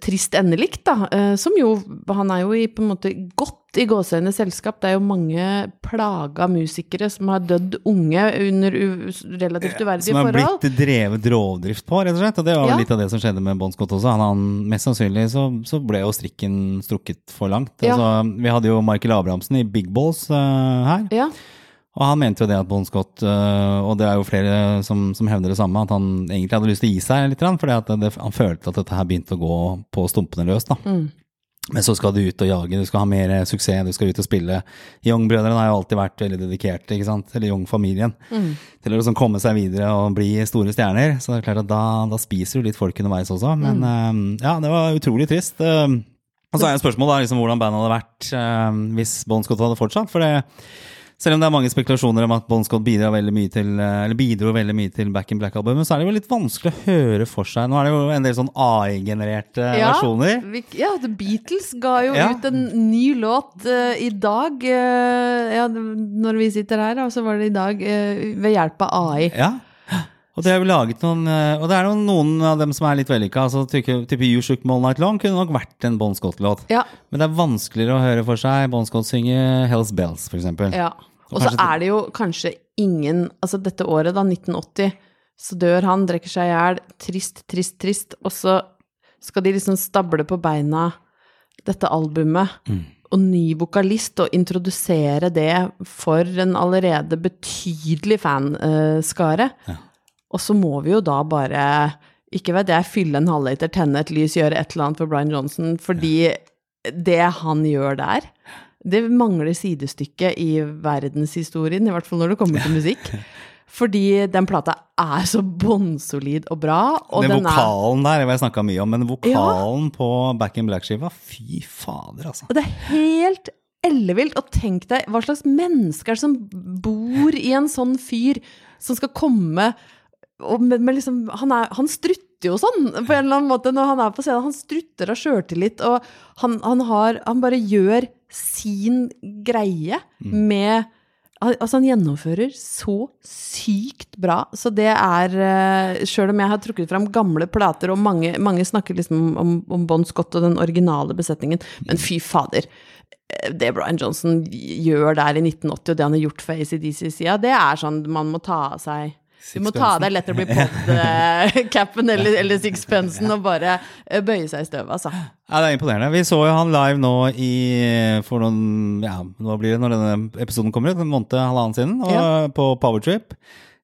trist endelikt, da. Eh, Som jo Han er jo i på en måte godt i gåseøyne selskap. Det er jo mange plaga musikere som har dødd unge under relativt uverdige Som har forhold. blitt drevet rovdrift på, rett og slett. Og det var Ja. litt av det som skjedde med Bon Scott også. Han, han, mest sannsynlig så, så ble jo strikken strukket for langt. Ja. Altså, vi hadde jo Michael Abrahamsen i Big Balls uh, her. Ja. Og han mente jo det at Bon Scott, øh, og det er jo flere som, som hevder det samme, at han egentlig hadde lyst til å gi seg litt, fordi han følte at dette her begynte å gå på stumpene løs. da. Mm. Men så skal du ut og jage, du skal ha mer suksess, du skal ut og spille. Young-brødrene har jo alltid vært veldig dedikerte, ikke sant, eller Young-familien, Mm. til å liksom komme seg videre og bli store stjerner. Så det er klart at da, da spiser du litt folk underveis også. Men mm. ja, det var utrolig trist. Øh, og så er jo spørsmålet liksom, hvordan bandet hadde vært hvis Bon Scott hadde fortsatt. For det, selv om det er mange spekulasjoner om at Bon Scott bidrar veldig mye til, eh, eller bidro veldig mye til Back in Black-albumet, så er det jo litt vanskelig å høre for seg. Nå er det jo en del sånn AI-genererte versjoner. vi, ja, The Beatles ga jo Ja. ut en ny låt uh, i dag. uh, ja, når vi sitter her, og så var det i dag uh, ved hjelp av AI. Ja. Og det er jo laget noen Og det er noen av dem som er litt vellykka. Altså, type, You Shook Me All Night Long kunne nok vært en Bon Scott-låt. Ja. Men det er vanskeligere å høre for seg Bon Scott synge Hells Bells, eksempel. Ja. Og så er det jo kanskje ingen Altså dette året, da, 1980, så dør han, drikker seg i hjel. Trist, trist, trist. Og så skal de liksom stable på beina dette albumet. Mm. Og ny vokalist, og introdusere det for en allerede betydelig fanskare. Og så må vi jo da bare, ikke vet jeg, fylle en halvliter, tenne et lys, gjøre et eller annet for Brian Johnson, fordi det han gjør der det mangler sidestykke i verdenshistorien, i hvert fall når det kommer til musikk. Fordi den plata er så bånnsolid og bra. Og den den er, vokalen der, det har jeg snakka mye om, men vokalen på Back in Black-skiva, fy fader, altså. og det er helt ellevilt. Og tenk deg hva slags mennesker som bor i en sånn fyr som skal komme og med, med liksom, han, er, han strutter jo sånn, på en eller annen måte, når han er på scenen. Han strutter av sjøltillit, og han, han, har, han bare gjør sin greie med Altså, han gjennomfører så sykt bra. Så det er eh, Sjøl om jeg har trukket fram gamle plater, og mange, mange snakker liksom om, om Bon Scott og den originale besetningen, men fy fader. eh, Det Brian Johnson gjør der i 1980, og det han har gjort for ACDC-sida, det er sånn man må ta av seg du må ta av deg bli Pod-capen eller, eller sixpensen og bare eh, bøye seg i støvet, altså. Ja, det er imponerende. Vi så jo han live nå i for noen Ja, hva blir det når denne episoden kommer ut? En måned, halvannen siden. Og Ja. På Powertrip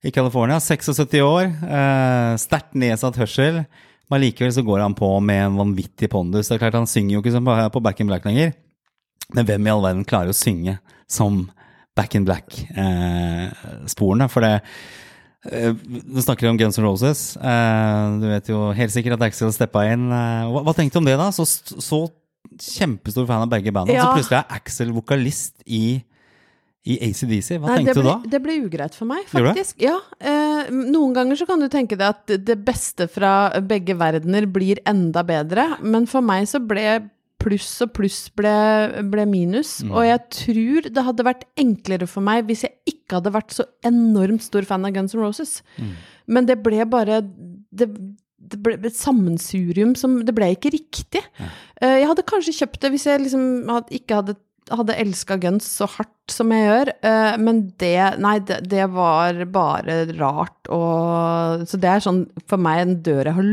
i California. 76 år. Eh, Sterkt nedsatt hørsel. Men likevel så går han på med en vanvittig pondus. Det er klart Han synger jo ikke som på Back in Black lenger. Men hvem i all verden klarer å synge som Back in Black-sporene? for det eh, Du snakker om Guns N' Roses. Eh, du vet jo helt sikkert at Axel steppa inn. Eh, hva, hva tenkte du om det, da? Så, så kjempestor fan av begge bandene. Ja. Så plutselig er Axel vokalist i, i ACDC. Hva Nei, tenkte ble, du da? Det ble ugreit for meg, faktisk. Ja, eh, noen ganger så kan du tenke deg at det beste fra begge verdener blir enda bedre, men for meg så ble pluss og pluss ble, ble minus. Mm. Og jeg tror det hadde vært enklere for meg hvis jeg ikke hadde vært så enormt stor fan av Guns N' Roses. Mm. Men det ble bare det, det ble et sammensurium som Det ble ikke riktig. Ja. Jeg hadde kanskje kjøpt det hvis jeg liksom hadde, ikke hadde hadde elska Guns så hardt som jeg gjør, eh, men det Nei, det, det var bare rart og Så det er sånn for meg en dør jeg har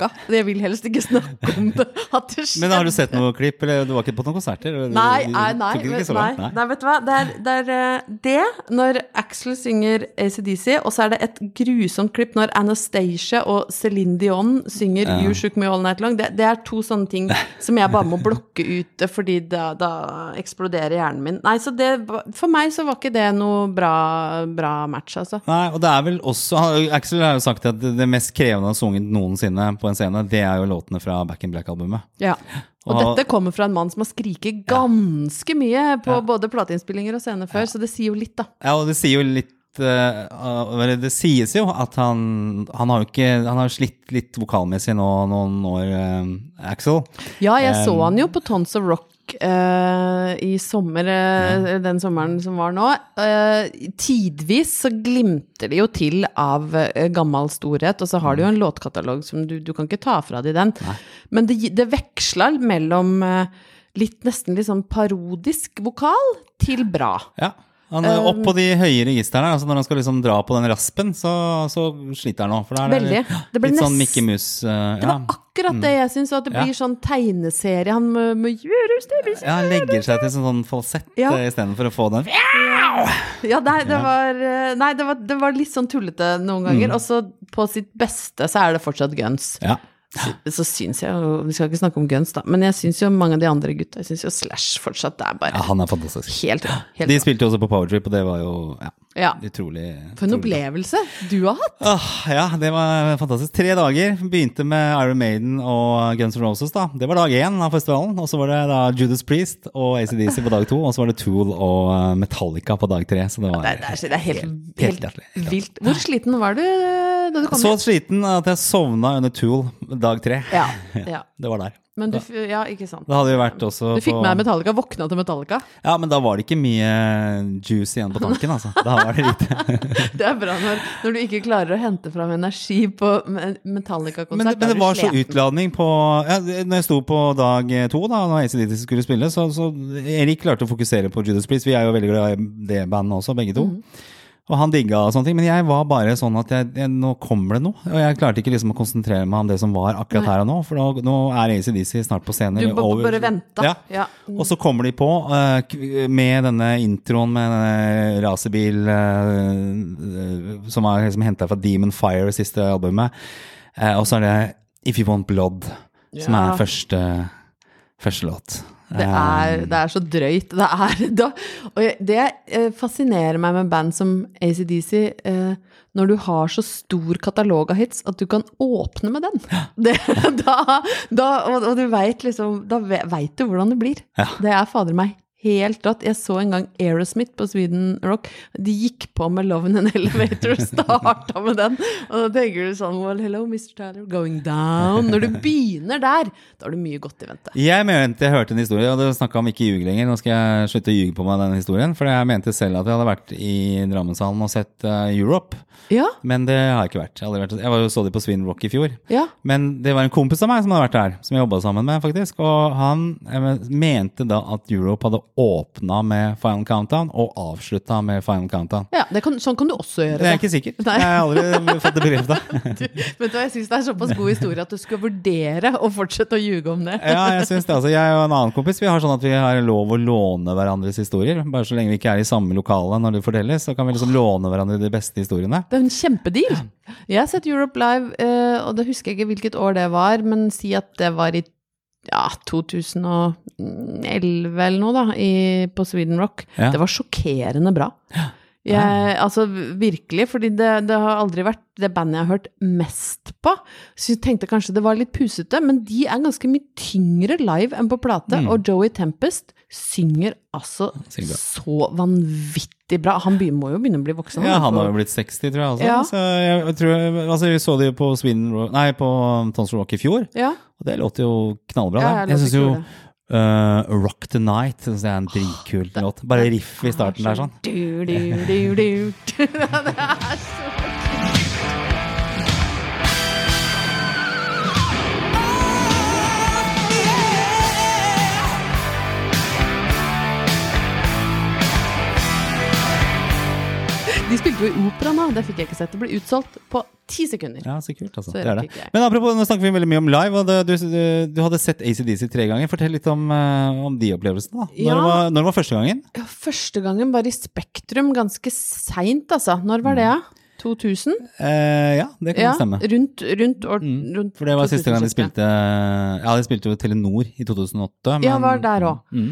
lukka. Jeg vil helst ikke snakke om det. Det. Men har du sett noe klipp, eller du var ikke på noen konserter? Nei, nei, nei, vet, nei, nei, vet du hva. Det er, det er eh, det når Axel synger ACDC, og så er det et grusomt klipp når Anastacia og Céline Dion synger Ja. You Shook Me All Night Long. Det, det er to sånne ting som jeg bare må blokke ut, fordi da, da eksploderer hjernen min. Nei, så det For meg så var ikke det noe bra, bra match, altså. Nei, og det er vel også Axel har jo sagt at det det mest krevende han har sunget noensinne på en scene, det er jo låtene fra Back in Black-albumet. Ja. Og Og- dette kommer fra en mann som har skriket ganske mye på både plateinnspillinger og scener før, så det sier jo litt, da. Ja, og det sier jo litt eh, Det sies jo at han Han har jo ikke Han har slitt litt vokalmessig nå noen år, eh, Axel. Ja, jeg så Um, han jo på Tons of Rock eh, i sommer, eh, den sommeren som var nå. Uh, tidvis så glimter de jo til av gammel storhet, og så har de jo en låtkatalog som du, du kan ikke ta fra de den. Men det, det veksla mellom litt nesten litt sånn parodisk vokal til bra. Ja. Han er opp på de høye registrene. Altså når han skal liksom dra på den raspen, så, så sliter han nå. For da er det Veldig. Ble litt sånn Mikke Mus eh, Det var akkurat det jeg syns, at det Ja. blir sånn tegneserie. Han må, må gjøre stemmen ja, han legger seg til sånn, sånn falsett Ja. ja. istedenfor å få den. Ja, nei, det var, eh, nei det, var, det var litt sånn tullete noen ganger. Og så på sitt beste så er det fortsatt Guns. Ja. Så, syns jeg jo Vi skal ikke snakke om Guns, da, men jeg syns jo mange av de andre gutta Jeg syns jo Slash fortsatt er bare ja, han er fantastisk. helt. Helt De spilte jo også på Powertrip, og det var jo ja, Ja. utrolig For en utrolig opplevelse du har hatt! Åh, ja, det var fantastisk. Tre dager. Begynte med Iron Maiden og Guns N' Roses. da. Det var dag én av festivalen. Og så var det da Judas Priest og ACDC på dag to. Og så var det Tool og uh, Metallica på dag tre. Så det var Det er, det er, det er helt, helt helt, vilt. Hvor sliten var du eh, da du kom så hjem? sliten at jeg sovna under Tool dag tre. Ja, ja. Det var der. Men du, ja, ikke sant. Det hadde jo vært også Du fikk på med Metallica, våkna til Metallica. Ja, men da var det ikke mye juice igjen på tanken, altså. Da var det lite. Det er bra når, når du ikke klarer å hente fram energi på Metallica-konsert. Men, men det var så utladning på ja, Når jeg sto på dag to, da når ACDC skulle spille, så, så Erik klarte å fokusere på Judas Priest. Vi er jo veldig glad i det bandet også, begge to. Mhm. Og han digga og sånne ting. Men jeg var bare sånn at jeg, jeg, nå kommer det noe. Og jeg klarte ikke liksom å konsentrere meg om det som var akkurat her og nå. For nå, nå er ACDC snart på scenen. Du over- bare venta. Ja. Ja. Og så kommer de på uh, med denne introen med denne racerbil uh, som er liksom henta fra Demon Fire, siste albumet. Uh, og så er det If You Want Blood, som Ja. er første, første låt. Det er, det er så drøyt. Det er da, Og det eh, fascinerer meg med band som ACDC, eh, når du har så stor katalog av hits at du kan åpne med den. Det, da, da, og, og du veit liksom Da veit du hvordan det blir. Ja. Det er fader meg helt rått. Jeg så en gang Aerosmith på Sweden Rock. De gikk på med 'Love in an Elevator' og starta med den. Og da tenker du sånn Well, hello, Mr. Tyler, going down. Når du begynner der, da har du mye godt i vente. Jeg mente jeg hørte en historie, og du snakka om ikke ljug lenger. Nå skal jeg slutte å ljuge på meg den historien, for jeg mente selv at jeg hadde vært i Drammenshallen og sett uh, Europe. Ja, Men det har jeg ikke vært. Jeg, aldri vært. jeg var jo så de på Sweden Rock i fjor. ja. Men det var en kompis av meg som hadde vært der, som jeg jobba sammen med, faktisk. Og han mente da at Europe hadde åpna med Final Countdown og avslutta med Final Countdown. Ja, det kan, sånn kan du også gjøre Det er jeg ikke sikkert. Nei. Jeg har aldri fått det bekrefta. Vet du hva, Jeg syns det er såpass god historie at du skal vurdere å fortsette å ljuge om det. Ja, jeg synes det. Altså, jeg og en annen kompis vi har sånn at vi har lov å låne hverandres historier. Bare så lenge vi ikke er i samme lokale når det fortelles, så kan vi liksom låne hverandre de beste historiene. Det er en kjempedeal. Jeg har sett Europe Live, eh, og det husker jeg ikke hvilket år det var, men si at det var i ja, 2011 eller noe, da, i, på Sweden Rock. Ja. Det var sjokkerende bra. Jeg, altså virkelig, fordi det, det har aldri vært det bandet jeg har hørt mest på. Så jeg tenkte kanskje det var litt pusete, men de er ganske mye tyngre live enn på plate. Mm. Og Joey Tempest synger altså Synger så vanvittig bra. Han må jo begynne å bli voksen. Ja, han har jo blitt 60, tror jeg Altså. Ja. Så jeg tror, altså, vi så det jo på Sweden nei, på Tons Rock i fjor, Ja, og det låter jo knallbra. Ja, jeg jeg syns jo uh, Rock the Night jeg er en dritkul låt. Bare riff i starten der sånn. Du, du, du, du. Det er så De spilte jo i opera nå, det fikk jeg ikke sett. Det ble utsolgt på ti sekunder. Ja, så kult, altså. Så Det er det. Men apropos, nå snakker vi veldig mye om live, og det, du, du, du hadde sett ACDC tre ganger. Fortell litt om, eh, om de opplevelsene, da. Når, Ja. var, når var første gangen? Ja, første gangen var i Spektrum, ganske seint, altså. Når var det? da? 2000? Eh, ja, det kan Ja, stemme. rundt, rundt år Mm. rundt For det var siste gang de spilte Ja, de spilte jo Telenor i 2008. Ja, var der òg. Mm.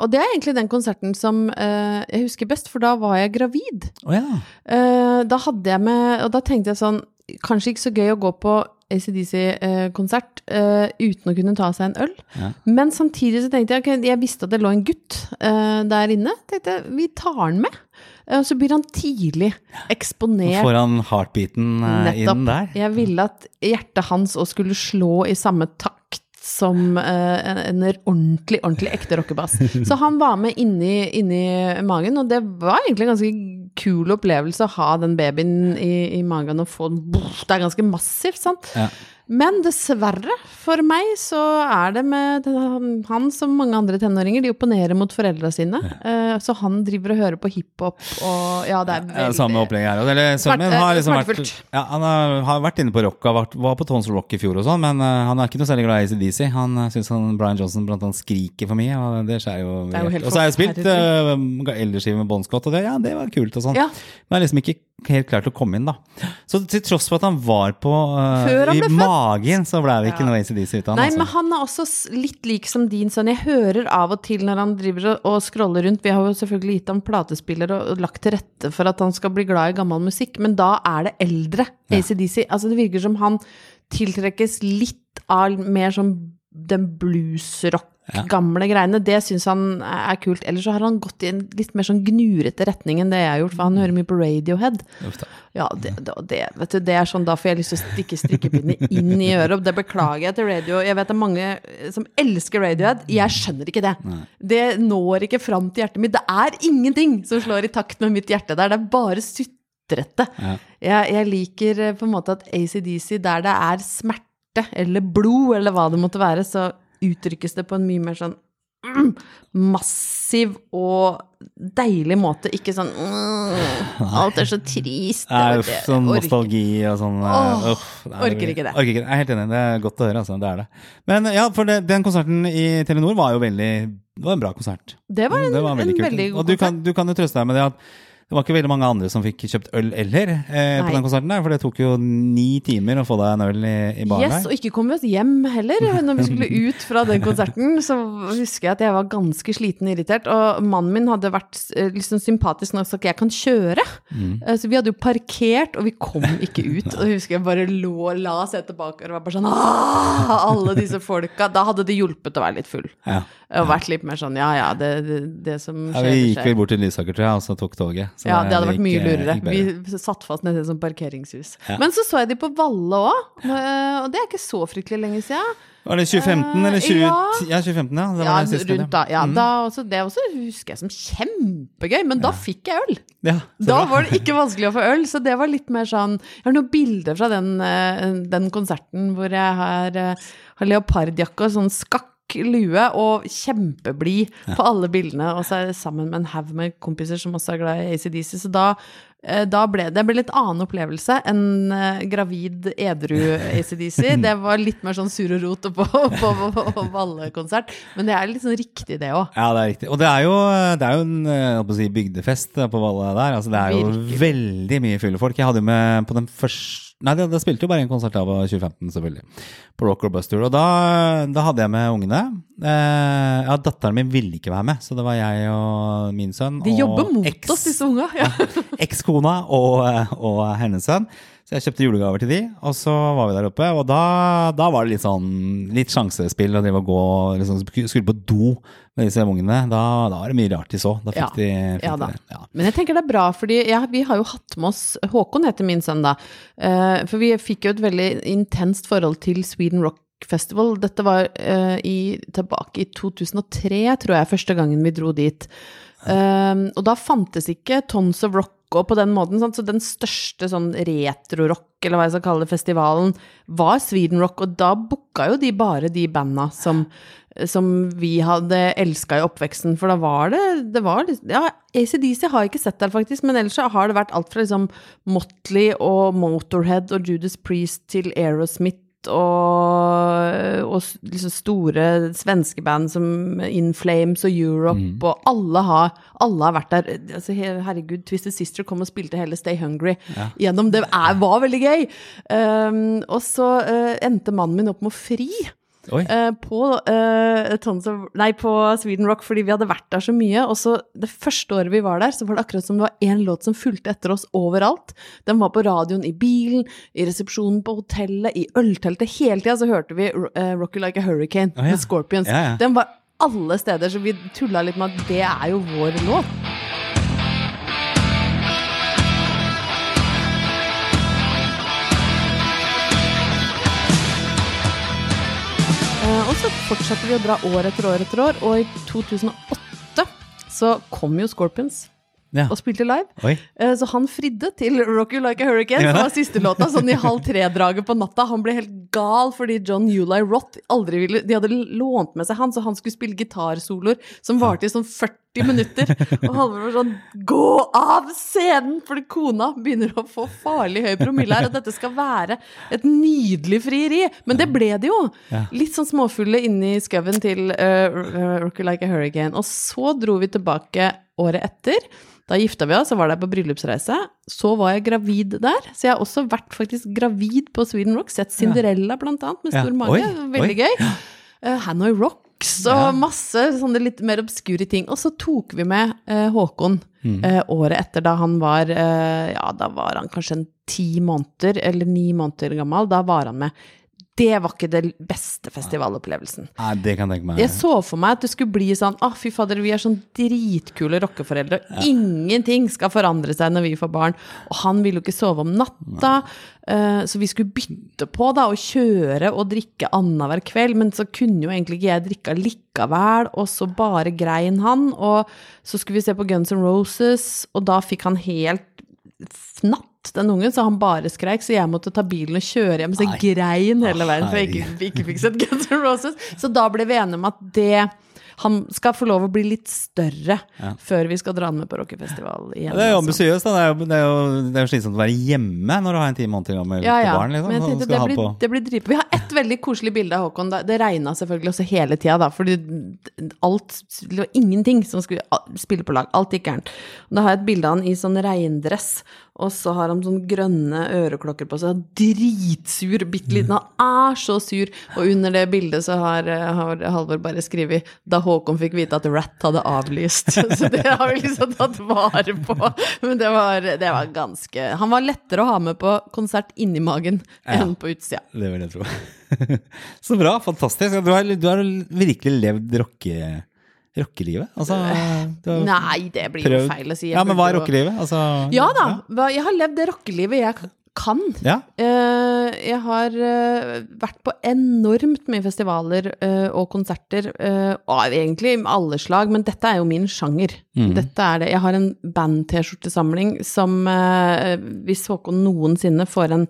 og det er egentlig den konserten som uh, jeg husker best, for da var jeg gravid. Oh, ja. uh, da hadde jeg med Og da tenkte jeg sånn Kanskje ikke så gøy å gå på ACDC-konsert uh, uten å kunne ta seg en øl. Ja. Men samtidig så tenkte jeg okay, Jeg visste at det lå en gutt uh, der inne. tenkte jeg, Vi tar den med. Eh, Og så blir han tidlig eksponert. Får han heartbeaten Nettopp. inn der? Jeg ville at hjertet hans òg skulle slå i samme takt som eh, en, en ordentlig, ordentlig ekte rockebass. Så han var med inni, inni magen, og det var egentlig en ganske kul opplevelse å ha den babyen i, i magen og få den Det er ganske massivt, sant? Ja. Men dessverre, for meg, så er det med han- som mange andre tenåringer, de opponerer mot foreldra sine. Ja. Så han driver og hører på hiphop og Ja, det er Ja, veldig samme opplegget her. Eller sønnen min har liksom vært ja, Han har, vært inne på rock, var på Tons Rock i fjor og sånn, men eh, han er ikke noe særlig glad i ACDC. Han uh, syns Brian Johnson blant annet skriker for mye, og det skjer jo Det jo Og så har jeg spilt uh, med Bon Scott, og det, ja, det var kult og sånn. Men jeg er liksom ikke helt klar til å komme inn, da. Så til tross for at han var på uh, han i født. magen, så ble det ikke noe ACDC ut av han. Nei, altså. men han er også litt lik som din sønn. Jeg hører av og til når han driver og, og scroller rundt Vi har jo selvfølgelig gitt ham platespiller og, og lagt til rette for at han skal bli glad i gammel musikk, men da er det eldre ACDC. Altså, det virker som han tiltrekkes litt av mer sånn den bluesrock, Ja. gamle greiene. Det syns han er kult. Ellers så har han gått i en litt mer sånn gnurete retning enn det jeg har gjort, for han hører mye på Radiohead. Ja, det, det, vet du, det er sånn, da får jeg lyst til å stikke strikkepinnene inn i øret. og Det beklager jeg til radio. Jeg vet det er mange som elsker Radiohead. Jeg skjønner ikke det. Det når ikke fram til hjertet mitt. Det er ingenting som slår i takt med mitt hjerte der. Det er bare sutrete. Ja. Jeg, jeg liker eh, på en måte at ACDC, der det er smerte eller blod eller hva det måtte være, så uttrykkes det på en mye mer sånn mm, massiv og deilig måte. Ikke sånn mm, Alt er så trist. Nei, uff, sånn nostalgi og sånn. eh, Åh, uff, nei, orker ikke det. Orker ikke det. Jeg er helt enig. Det er godt å høre, altså. Det er det. Men ja, for det, den konserten i Telenor var jo veldig Det var en bra konsert. Det var en, Det var veldig en veldig god Og du kan, du kan jo trøste deg med det at det var ikke veldig mange andre som fikk kjøpt øl heller eh, på den konserten der, for det tok jo ni timer å få deg en øl i, i baren Yes, og ikke kom vi oss hjem heller. Når vi skulle ut fra den konserten, så husker jeg at jeg var ganske sliten og irritert. Og mannen min hadde vært liksom sympatisk nok sagt jeg kan kjøre. Mm. Eh, Så vi hadde jo parkert, og vi kom ikke ut. Og jeg husker jeg bare lå og la seg tilbake og var bare sånn! Alle disse folka. Da hadde det hjulpet å være litt full. Ja. Og vært litt mer sånn ja ja, det, det, det som Ja, skjer, vi gikk vel bort til Lysaker, tror jeg, og så tok toget. Så Ja, det hadde vært mye eh, lurere. Vi satt fast nede i et sånt parkeringshus. Ja. Men så så jeg de på Valle òg, og det er ikke så fryktelig lenge siden. Var det 2015 eller 20... ja. Ja, 2015, ja. Det var Ja, det siste, rundt da. Ja, Mm. da også, det også husker jeg som kjempegøy, men da fikk jeg øl. Ja, Da var det ikke vanskelig å få øl, så det var litt mer sånn Jeg har noen bilder fra den, eh, den konserten hvor jeg har, eh, har leopardjakke og sånn skakk lue og kjempeblid på alle bildene, og så er jeg sammen med en haug med kompiser som også er glad i ACDC, så da eh, da ble det ble litt annen opplevelse enn eh, gravid edru ACDC. Det var litt mer sånn sur og rot på, på, på. Men det er litt sånn riktig, det òg. Ja, det er riktig. Og det er jo, det er jo en eh, si, bygdefest på Valle der. Altså, det er jo Virkelig. veldig mye fulle folk. Jeg hadde jo med på den første Nei, det, det spilte jo bare en konsert av 2015, selvfølgelig. På Rock or Buster. Og da, da hadde jeg med ungene. Eh, ja, datteren min ville ikke være med, så det var jeg og min sønn. De jobber mot eks- oss, disse unga. Ja. ekskona og, eh, og hennes sønn. Så jeg kjøpte julegaver til de, og så var vi der oppe. Og da, da var det litt sånn litt sjansespill å drive og gå liksom, Skulle på do med disse ungene. Da, da var det mye rart de så. Da fikk Ja. de, fikk Ja da. det. Ja. Men jeg tenker det er bra, fordi ja, vi har jo hatt med oss Håkon heter min sønn da. Uh, for vi fikk jo et veldig intenst forhold til Sweden Rock Festival. Dette var uh, i, tilbake i 2003, tror jeg, første gangen vi dro dit. Uh, og da fantes ikke Tons of Rock og på den måten, sant? så den største sånn retro-rock, eller hva jeg skal kalle det, festivalen, var Sweden Rock, og da booka jo de bare de banda som, som vi hadde elska i oppveksten, for da var det, det var ja, ACDC har jeg ikke sett der faktisk, men ellers har det vært alt fra liksom Motley og Motorhead og Judas Priest til Aerosmith og, og liksom store svenske band som In Flames og Europe, og alle har, alle har vært der. Altså, herregud, Twisted Sister kom og spilte hele Stay Hungry gjennom. Det var veldig gøy! Um, og så uh, endte mannen min opp med å fri. Eh, på, uh, of, nei, på Sweden Rock fordi vi hadde vært der så mye. Og så det første året vi var der, så var det akkurat som det var én låt som fulgte etter oss overalt. Den var på radioen i bilen, i resepsjonen på hotellet, i ølteltet. Hele tida så hørte vi uh, Rock You Like a Hurricane oh, ja. med Scorpions. Ja, ja. Den var alle steder, så vi tulla litt med at det er jo vår låt. Fortsatte vi å dra år etter år etter år, og i 2008 så kom jo Scorpions Ja. og spilte live. Oi. Eh, Så han fridde til Rock You Like a Hurricane, Ja. som var siste låta, sånn i halv tre-draget på natta. Han ble helt gal fordi John Uli Roth aldri ville De hadde lånt med seg han, så han skulle spille gitarsoloer som varte i sånn 40 minutter. Og Halvor var sånn Gå av scenen! Fordi kona begynner å få farlig høy promille her, og dette skal være et nydelig frieri. Men det ble det jo. Ja. Litt sånn småfulle inni skauen til uh, Rock Like a Hurricane. Og så dro vi tilbake året etter. Da gifta vi oss og var der på bryllupsreise. Så var jeg gravid der. Så jeg har også vært faktisk gravid på Sweden Rock. Sett Cinderella blant annet, med Ja. stor mage. Veldig gøy. Uh, Hanoi Rocks og Ja. masse sånne litt mer obskure ting. Og så tok vi med eh, Håkon Mm. eh, året etter, da han var eh, Ja, da var han kanskje en ti måneder eller ni måneder gammel. Da var han med. Det var ikke den beste festivalopplevelsen. Nei, det kan jeg tenke meg. Jeg så for meg at det skulle bli sånn Å, fy fader, vi er sånn dritkule rockeforeldre. og Ingenting skal forandre seg når vi får barn. Og han ville jo ikke sove om natta. uh, så vi skulle bytte på da, og kjøre og drikke annenhver kveld. Men så kunne jo egentlig ikke jeg drikke likevel, og så bare grein han. Og så skulle vi se på Guns N' Roses, og da fikk han helt fnatt, den ungen, så han bare skreik, så jeg måtte ta bilen og kjøre hjem. Så jeg grein hele veien, for jeg ikke, ikke fikk sett Guns N' Roses. Så da ble vi enige om at det han skal få lov å bli litt større Ja. før vi skal dra han med på rockefestival igjen. Det er jo altså. ambisiøst, da. Det er jo, det, er jo, det er jo slitsomt å være hjemme når du har en ti måneder gammel Ja, ja. barn. Liksom, tenkte det blir, det blir dritbra. Vi har ett veldig koselig bilde av Håkon. Det regna selvfølgelig også hele tida, da. Fordi alt Det var ingenting som skulle spille på lag. Alt gikk gærent. Da har jeg et bilde av han i sånn regndress, og så har han sånn grønne øreklokker på seg. Dritsur, bitte liten. Han er så sur. Og under det bildet så har, har Halvor bare skrevet 'Da Håkon fikk vite at Rat hadde avlyst'. Så det har vi liksom tatt vare på. Men det var, det var ganske Han var lettere å ha med på konsert inni magen enn på utsida. Det vil jeg tro. Så bra, fantastisk. Du har, du har virkelig levd rocke, rockelivet? Altså, Nei, det blir jo feil å si. Jeg Ja, men hva er rockelivet? Altså, Ja da, ja. jeg har levd det rockelivet jeg kan. Ja. Eh, jeg har eh, vært på enormt mye festivaler eh, og konserter, og egentlig alle slag, men dette er jo min sjanger. Mm. Dette er det. Jeg har en band-T-skjortesamling som hvis Håkon noensinne får en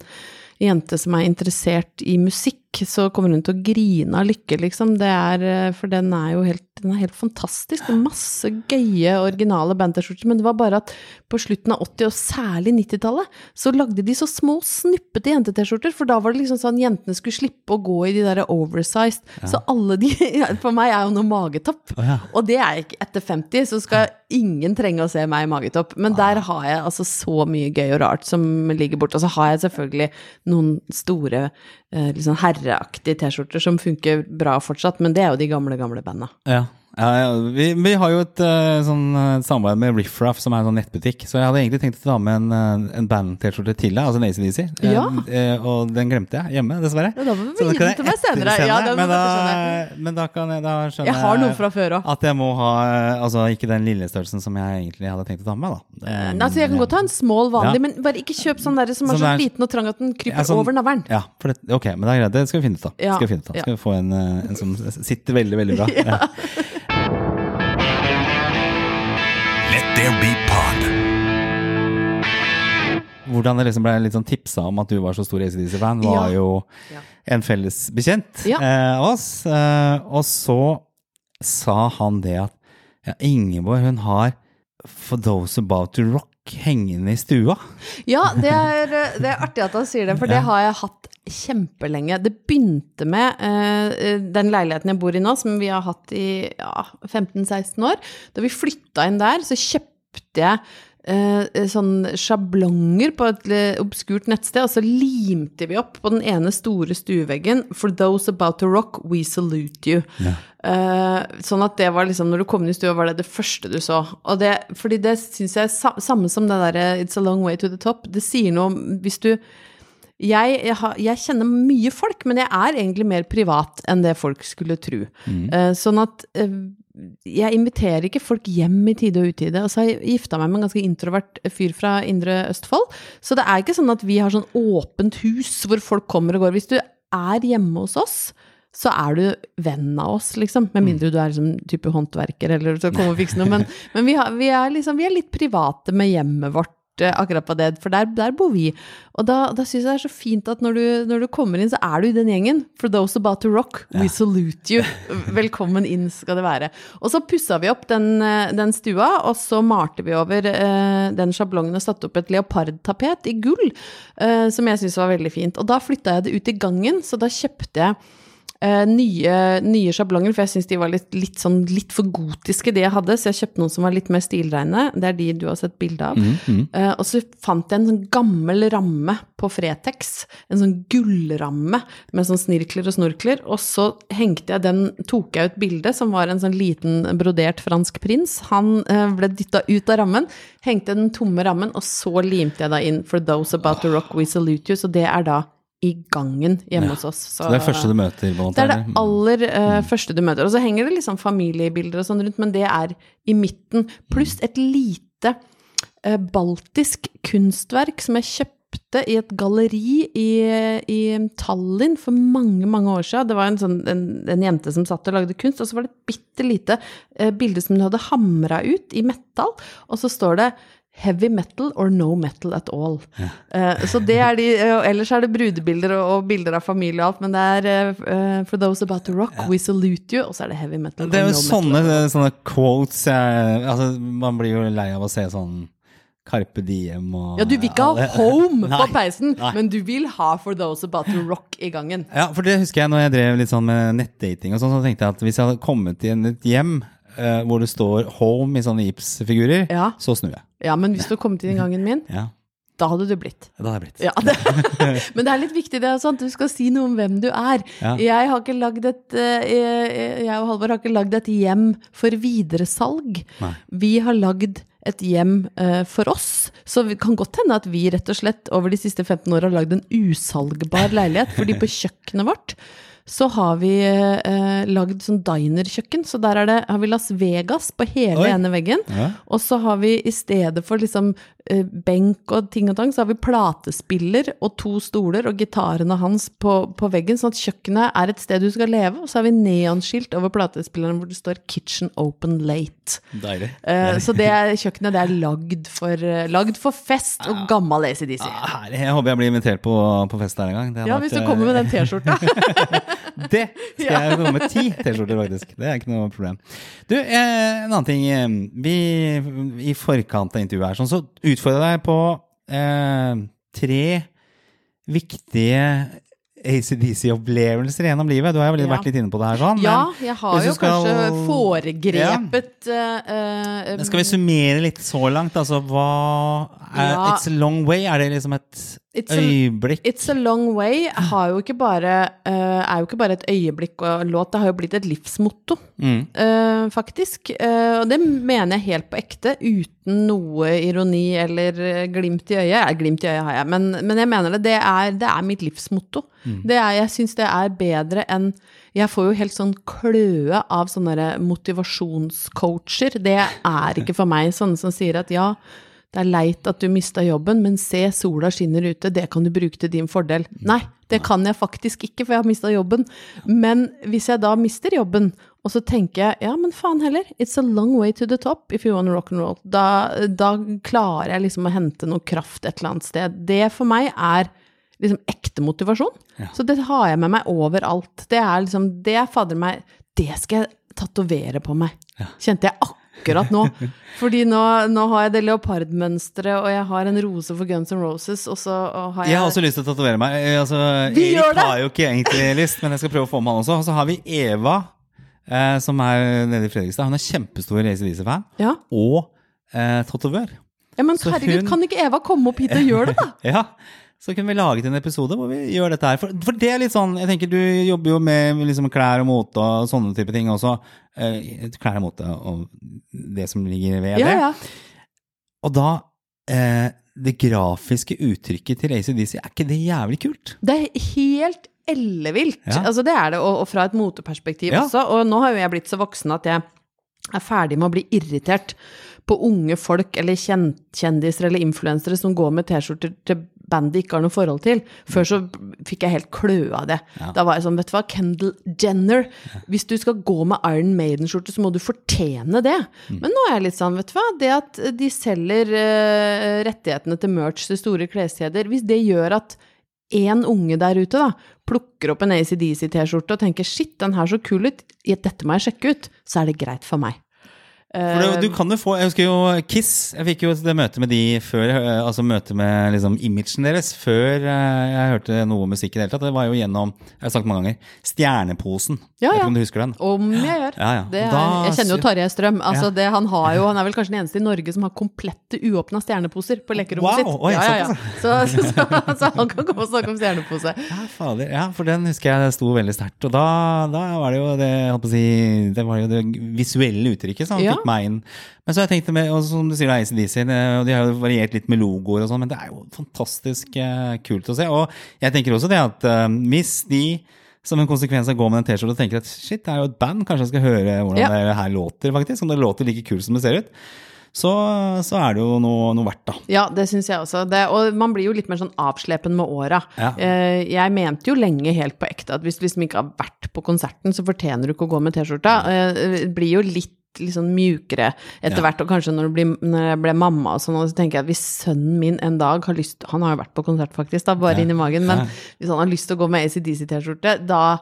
jente som er interessert i musikk, så kommer hun til å grine av lykke, liksom. Det er, eh, for den er jo helt, den er helt fantastisk. Det er masse gøye, originale band-T-skjorter, men det var bare at på slutten av 80- og særlig 90-tallet, så lagde de så små, snuppete jente-T-skjorter, for da var det liksom sånn jentene skulle slippe å gå i de der oversized. Så alle de For meg er jo noe magetopp. Oh, ja. Og det er ikke etter 50, så skal ingen trenge å se meg i magetopp. Men der har jeg altså så mye gøy og rart som ligger borte. Og så har jeg selvfølgelig noen store, litt sånn herreaktige T-skjorter som funker bra fortsatt, men det er jo de gamle, gamle banda. Ja. Ja, ja. Vi, vi har jo et uh, sånn eh, samarbeid med Riffraff, som er en sånn nettbutikk. Så jeg hadde egentlig tenkt å ta med en, eh, en band-T-skjorte til deg, altså en ACDC. Ja. Uh, og den glemte jeg hjemme, dessverre. Ja, da må vi gi den til meg senere. Ja, men, da, men da kan jeg da skjønne Jeg har noe fra før òg. At jeg må ha altså ikke den lille størrelsen som jeg egentlig hadde tenkt å ta med, da. Eh, Altså, jeg kan godt ta en small vanlig, men bare ikke kjøp sånn der som er Sånn så liten og trang at den kryper sånn- over navlen. Ja, det, ok, men det er greit. Det skal vi finne ut av. Ja, Skal vi finne ut av. Skal vi få en, en som sitter veldig, veldig bra. ja. Hvordan det liksom ble litt sånn tipsa om at du var så stor ACDC-fan, var Ja. jo Ja. en felles bekjent Ja. eh, av oss. Eh, og så sa han det at ja, Ingeborg, hun har For Those About To Rock hengende i stua. Ja, det er, det er artig at han sier det, for det har jeg hatt kjempelenge. Det begynte med uh, den leiligheten jeg bor i nå, som vi har hatt i ja, 15-16 år. Da vi flytta inn der, så kjøpte jeg eh, sånn sjablonger på et eh, obskurt nettsted, og så limte vi opp på den ene store stueveggen 'For those about to rock, we salute you'. Eh, sånn at det var liksom, når du kom inn i stua, var det det første du så. Og det, fordi det syns jeg er samme som det derre 'It's a long way to the top'. Det sier noe om hvis du jeg, jeg, har, jeg kjenner mye folk, men jeg er egentlig mer privat enn det folk skulle tro. Eh, sånn at eh, jeg inviterer ikke folk hjem i tide og utide. Og så har jeg gifta meg med en ganske introvert fyr fra Indre Østfold. Så det er ikke sånn at vi har sånn åpent hus hvor folk kommer og går. Hvis du er hjemme hos oss, så er du venn av oss, liksom. Med mindre du er liksom type håndverker eller så kommer og fikser noe. Men, men vi, har, vi, er liksom, vi er litt private med hjemmet vårt akkurat på det, for der, der bor vi. Og da, da syns jeg det er så fint at når du, når du kommer inn, så er du i den gjengen. For those about to rock, we salute you. Velkommen inn skal det være. Og så pussa vi opp den, eh, den stua, og så malte vi over uh, den sjablongen og satte opp et leopardtapet i gull, uh, som jeg syntes var veldig fint. Og da flytta jeg det ut i gangen, så da kjøpte jeg eh, nye, nye sjablonger, for jeg syns de var litt, litt, sånn, litt for gotiske, de jeg hadde, så jeg kjøpte noen som var litt mer stilreine. Det er de du har sett bilde av. Eh, og så fant jeg en sånn gammel ramme på Fretex, en sånn gullramme med sånn snirkler og snorkler, og så hengte jeg den, tok jeg ut bildet, som var en sånn liten brodert fransk prins. Han eh, ble dytta ut av rammen, hengte den tomme rammen, og så limte jeg da inn For those about to rock, we salute you, så det er da i gangen hjemme hos oss. Så det er første du møter? Det er det eller? aller eh, første du møter. Og så henger det liksom familiebilder og sånn rundt, men det er i midten. Pluss et lite uh, baltisk kunstverk som jeg kjøpte i et galleri i, i Tallinn for mange, mange år siden. Det var en, sånn, en, en jente som satt og lagde kunst, og så var det et bitte lite uh, bilde som hun hadde hamra ut i metall, og så står det Heavy metal or no metal at all. Eh, så det er de, eh, og ellers er det brudebilder og, og bilder av familie og alt, men det er eh, For those about to rock, we salute you, og så er det heavy metal. Det er jo no sånne, sånne quotes jeg, altså, Man blir jo lei av å se sånn Carpe Diem og Ja, du vil ikke ha home Nei, på peisen, nei. men du vil ha for those about to rock i gangen. Ja, for det husker jeg når jeg drev litt sånn med nettdating og sånn, så tenkte jeg at hvis jeg hadde kommet i et hjem eh, hvor det står 'home' i sånne gipsfigurer, Ja. så snur jeg. Ja, men hvis du kom til gangen min, Ja, da hadde du blitt. det hadde jeg blitt. Ja, det, men det er litt viktig det er at du skal si noe om hvem du er. Ja. Jeg har ikke lagd et eh, Jeg og Halvor har ikke lagd et hjem for videresalg. Nei. Vi har lagd et hjem eh, for oss. Så det kan godt hende at vi rett og slett over de siste 15 åra har lagd en usalgbar leilighet. Fordi på kjøkkenet vårt så har vi eh, lagd sånn dinerkjøkken. Så der er det, har vi Las Vegas på hele Oi. ene veggen. Ja. Og så har vi i stedet for liksom eh, benk og ting og tang, så har vi platespiller og to stoler og gitarene hans på, på veggen, sånn at kjøkkenet er et sted du skal leve. Og så har vi neonskilt over platespilleren hvor det står 'Kitchen Open Late'. Deilig. Eh, så det kjøkkenet det er lagd for, eh, lagd for fest og gammel ACDC. Ah. Jeg håper jeg blir invitert på, på fest der en gang. Ja, hvis du eh, kommer med den T-skjorta. Det skal jeg komme med ti T-skjorter, faktisk. Det er ikke noe problem. Du, eh, en annen ting. eh, Vi, I forkant av intervjuet her, sånn, så utfordrer jeg deg på eh, tre viktige ACDC-opplevelser gjennom livet. Du har jo vært litt inne på det her, sånn. Ja, jeg har jo skal- kanskje foregrepet ja. uh, Skal vi summere litt så langt? Altså, hva er Ja. It's a long way? Er det liksom et It's a- øyeblikk? It's a long way har jo bare, uh, er jo ikke bare et øyeblikk og en låt, det har jo blitt et livsmotto, Mm. uh, faktisk. Uh, og det mener jeg helt på ekte, uten noe ironi eller glimt i øyet. Ja, glimt i øyet har jeg, men, men jeg mener det. Det er, det er mitt livsmotto. Det er, jeg syns det er bedre enn Jeg får jo helt sånn kløe av sånne motivasjonscoacher. Det er ikke for meg sånne som sier at ja, det er leit at du mista jobben, men se, sola skinner ute, det kan du bruke til din fordel. Nei, det kan jeg faktisk ikke, for jeg har mista jobben. Men hvis jeg da mister jobben, og så tenker jeg ja, men faen heller, it's a long way to the top if you want rock and roll. Da, da klarer jeg liksom å hente noe kraft et eller annet sted. Det for meg er liksom ekte motivasjon. Så det har jeg med meg overalt. Det er liksom, det fader meg Det skal jeg tatovere på meg. Kjente jeg akkurat nå. Fordi nå, nå har jeg det leopardmønsteret, og jeg har en rose for Guns N' Roses, og så og har jeg Jeg har også lyst til å tatovere meg. Eh, Altså, Vi gjør det! har jo ikke egentlig lyst, men jeg skal prøve å få med han også. Og så har vi Eva, eh, som er nede i Fredrikstad. Hun er kjempestor ACDC-fan, Ja. og eh, tatovør. ja, men herregud, hun- kan ikke Eva komme opp hit og gjøre det, da? Ja, så kunne vi laget en episode hvor vi gjør dette her. For, for det er litt sånn, jeg tenker du jobber jo med liksom klær og mote og sånne type ting også. Eh, klær og mote og det som ligger ved det. ja. Og da, eh, det grafiske uttrykket til ACDC, er ikke det jævlig kult? Det er helt ellevilt. Ja. Altså, det er det, og, og fra et moteperspektiv Ja. også. Og nå har jo jeg blitt så voksen at jeg er ferdig med å bli irritert på unge folk eller kjen kjendiser eller influensere som går med T-skjorter til band de ikke har noe forhold til. Før så fikk jeg helt kløe av det. Da var jeg sånn, vet du hva, Kendal Jenner. Hvis du skal gå med Iron Maiden-skjorte, så må du fortjene det. Men nå er jeg litt sånn, vet du hva, det at de selger uh, rettighetene til merch til store kleskjeder, hvis det gjør at en unge der ute da, plukker opp en ACDC-T-skjorte og tenker shit, den her så kul ut, dette må jeg sjekke ut, så er det greit for meg. For du kan jo få, Jeg husker jo Kiss. Jeg fikk jo det møtet med de før, eh, altså møtet med liksom imagen deres, før eh, jeg hørte noe musikk i det hele tatt. Det var jo gjennom, jeg har sagt mange ganger, Stjerneposen. Ja, Vet ja. ikke om du husker den? Om jeg gjør. Ja, ja. Er, Da jeg kjenner jo Tarjei Strøm. Altså det, han, har jo, han er vel kanskje den eneste i Norge som har komplette uåpna stjerneposer på lekerommet Wow, sitt. oi, ja, ja. Så, så, så, så han kan komme og snakke om stjernepose. Ja, fader. Ja, for den husker jeg sto veldig sterkt. Og da, da var det jo det, jeg holdt på å si, det var jo det visuelle uttrykket som Ja. fikk meg inn. Men så har jeg tenkt med, og som du sier, da, ACDC, og de har jo variert litt med logoer og sånn, men det er jo fantastisk eh, kult å se. Og jeg tenker også det at eh, hvis de som en konsekvens av å gå med en T-skjorte og tenker at shit, det er jo et band, kanskje jeg skal høre hvordan Ja. det her låter, faktisk. Om det låter like kult som det ser ut. Så, så er det jo noe, noe verdt, da. Ja, det syns jeg også. Det, og man blir jo litt mer sånn avslepen med åra. Ja. Eh, jeg mente jo lenge helt på ekte at hvis du liksom ikke har vært på konserten, så fortjener du ikke å gå med T-skjorta. Eh, det blir jo litt litt sånn mjukere etter Ja. hvert, og kanskje når, du blir, når jeg ble mamma og sånn, og så tenker jeg at hvis sønnen min en dag har lyst Han har jo vært på konsert, faktisk, da, bare Ja. inn i magen, men Ja. hvis han har lyst til å gå med ACDC-T-skjorte, da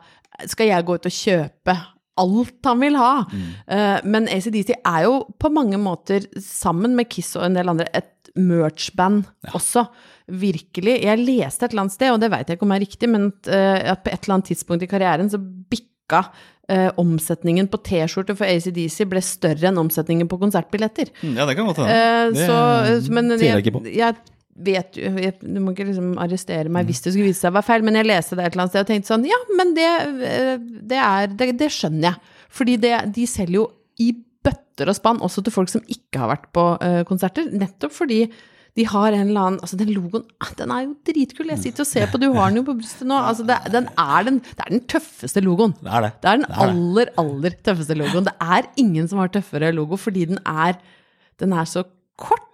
skal jeg gå ut og kjøpe alt han vil ha. Mm. Uh, men ACDC er jo på mange måter, sammen med Kiss og en del andre, et merch-band også. Virkelig. Jeg leste et eller annet sted, og det vet jeg ikke om er riktig, men at, uh, at på et eller annet tidspunkt i karrieren så bikka eh, omsetningen på T-skjorter for ACDC ble større enn omsetningen på konsertbilletter. Ja, det kan godt hende. Eh, Det så, men jeg jeg, ikke på. jeg vet jo Du må ikke liksom arrestere meg hvis det skulle vise seg å være feil, men jeg leste det et eller annet sted og tenkte sånn Ja, men det, eh, det er det, det skjønner jeg. Fordi det, de selger jo i bøtter og spann også til folk som ikke har vært på eh, konserter. Nettopp fordi de har en eller annen Altså, den logoen, ah, den er jo dritkul. Jeg sitter og ser på, du har den jo på brystet nå. Altså, det, den er den, det er den tøffeste logoen. Det er det. Det er den Det er aller, aller tøffeste logoen. Det er ingen som har tøffere logo, fordi den er, den er så kort.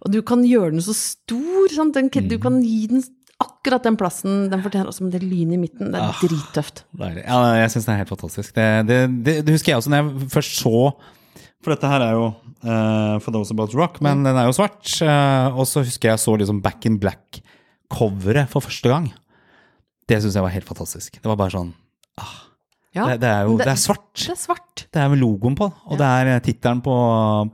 Og du kan gjøre den så stor. Sant? Den, Du Mm. kan gi den akkurat den plassen den fortjener, også med det lynet i midten. Det er Ah. drittøft. Deilig. Ja, jeg syns det er helt fantastisk. Det, det, det, det husker jeg også når jeg først så For dette her er jo uh, For Those About Rock, men den er jo svart. Uh, og så husker jeg så liksom Back in Black-coveret for første gang. Det syns jeg var helt fantastisk. Det var bare sånn Ja, det, det er jo det- det er svart. Det er svart. Det er med logoen på, og det er eh, tittelen på,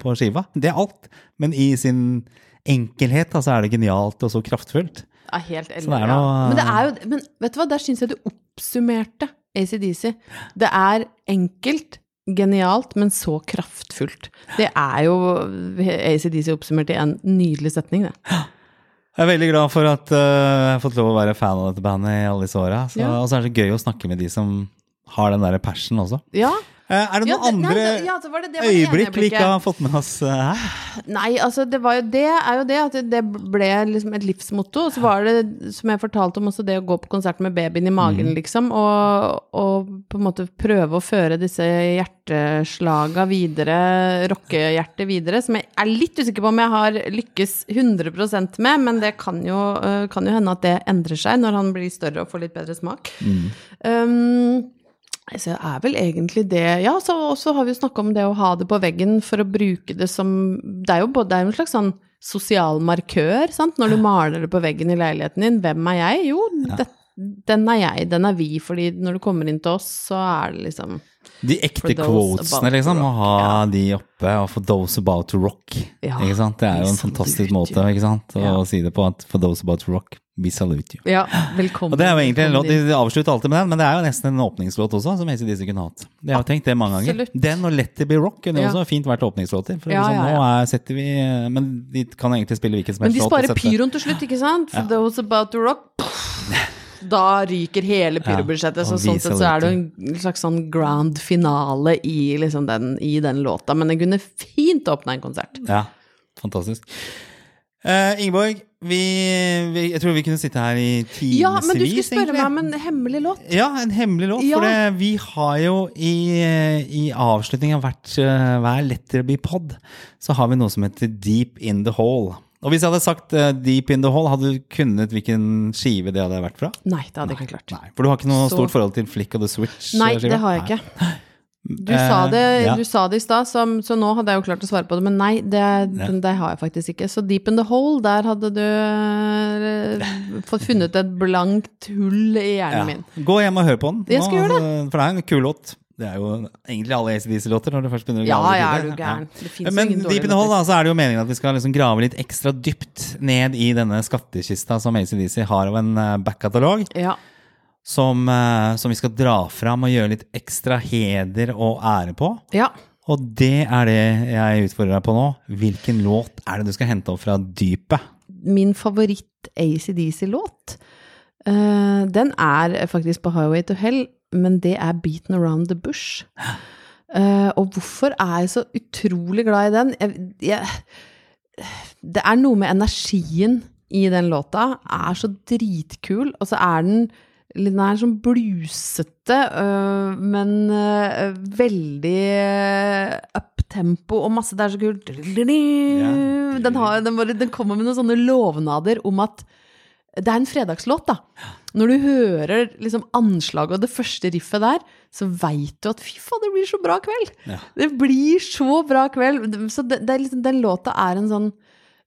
på skiva. Det er alt. Men i sin enkelhet så er det genialt og så kraftfullt. Ja, helt er Ja. Men det jo Men vet du hva, der syns jeg du oppsummerte ACDC. Det er enkelt, genialt, men så kraftfullt. Det er jo ACDC oppsummert i en nydelig setning, det. Jeg er veldig glad for at eh, jeg har fått lov å være fan av dette bandet i alle disse åra. Ja. Og så er det så gøy å snakke med de som har den der passion også. Ja. Eh, er det Ja, noen det- andre nei, ja, så var det- det var det øyeblikk vi ikke har fått med oss eh, her? Nei, altså det var jo det er jo det at det ble liksom et livsmotto. Og så var det, som jeg fortalte om, også det å gå på konsert med babyen i magen, liksom. Og, og på en måte prøve å føre disse hjerteslaga videre, rockehjertet videre, som jeg er litt usikker på om jeg har lykkes 100% med, men det kan jo, øh, kan jo hende at det endrer seg når han blir større og får litt bedre smak. Um, så det er vel egentlig det Ja, så så har vi jo snakka om det å ha det på veggen for å bruke det som Det er jo både, det er en slags sånn sosial markør, sant, når du maler det på veggen i leiligheten din. Hvem er jeg? Jo, det, den er jeg, den er vi, fordi når du kommer inn til oss, så er det liksom De ekte quotesene, liksom. Å ha ha de oppe, og for those about to rock. Ja, ikke sant? Det er jo en fantastisk måte you. ikke sant? å Ja. si det på. At for those about to rock, we salute you. Ja, velkommen. Og det er jo egentlig en låt, De avslutter alltid med den, men det er jo nesten en åpningslåt også, som ACDC kunne hatt. Jeg har jo tenkt det mange ganger. Absolutt. Den og Let It Be Rock kunne Ja. også fint vært åpningslåter. For Ja, liksom, ja, nå er, setter vi Men de kan egentlig spille hvilken som helst de Men de sparer pyroen til slutt, ikke sant? For Ja. those about to rock Da ryker hele pyrobudsjettet. Ja, så sånn sett så er det en slags sånn grand finale i, liksom den, i den låta. Men den kunne fint åpna en konsert. Ja, fantastisk. Uh, Ingeborg, vi, vi, jeg tror vi kunne sitte her i timevis, Ja, men du skulle spørre egentlig. meg om en hemmelig låt. Ja, en hemmelig låt. Ja. For det, vi har jo i, i avslutningen av hvert, eh, hver Letter Be Pod, så har vi noe som heter Deep in the Hole. Og hvis jeg hadde sagt uh, Deep in the Hole, hadde du kunnet hvilken skive det hadde vært fra? Nei, det hadde jeg ikke klart. Nei, For du har ikke noe Så- stort forhold til Flick of the Switch? Nei, eh, skiva? det har jeg ikke. Du Eh, sa det, ja. du sa det i stad, så, så nå hadde jeg jo klart å svare på det. Men nei, det, det har jeg faktisk ikke. Så Deep in the Hole, der hadde du eh, fått funnet et blankt hull i hjernen Ja. min. Gå hjem og hør på den. Jeg skal nå. For det er en kul låt. Det er jo egentlig alle ACDC-låter når du først begynner å grave Ja, ja, er du gæren. Det Men Deep in the Hole, da, så er det jo meningen at vi skal liksom grave litt ekstra dypt ned i denne skattkista som ACDC har av en eh, backkatalog. Ja. Som, eh, som vi skal dra fram og gjøre litt ekstra heder og ære på. ja. Og det er det jeg utfordrer deg på nå. Hvilken låt er det du skal hente opp fra dypet? Min favoritt ACDC-låt, Uh, den er faktisk på Highway to Hell, men det er Beaten Around the Bush. Uh, og hvorfor er jeg så utrolig glad i den? Jeg, jeg, det er noe med energien i den låta. Er så dritkul, og så er den den er sånn blusete, øh, men øh, veldig uptempo og masse Det er så kult. Den, har, den, bare, den kommer med noen sånne lovnader om at det er en fredagslåt, da. Når du hører liksom anslaget og det første riffet der, så veit du at fy faen, det blir så bra kveld! Ja. Det blir så bra kveld! Så det, det er liksom, den låta er en sånn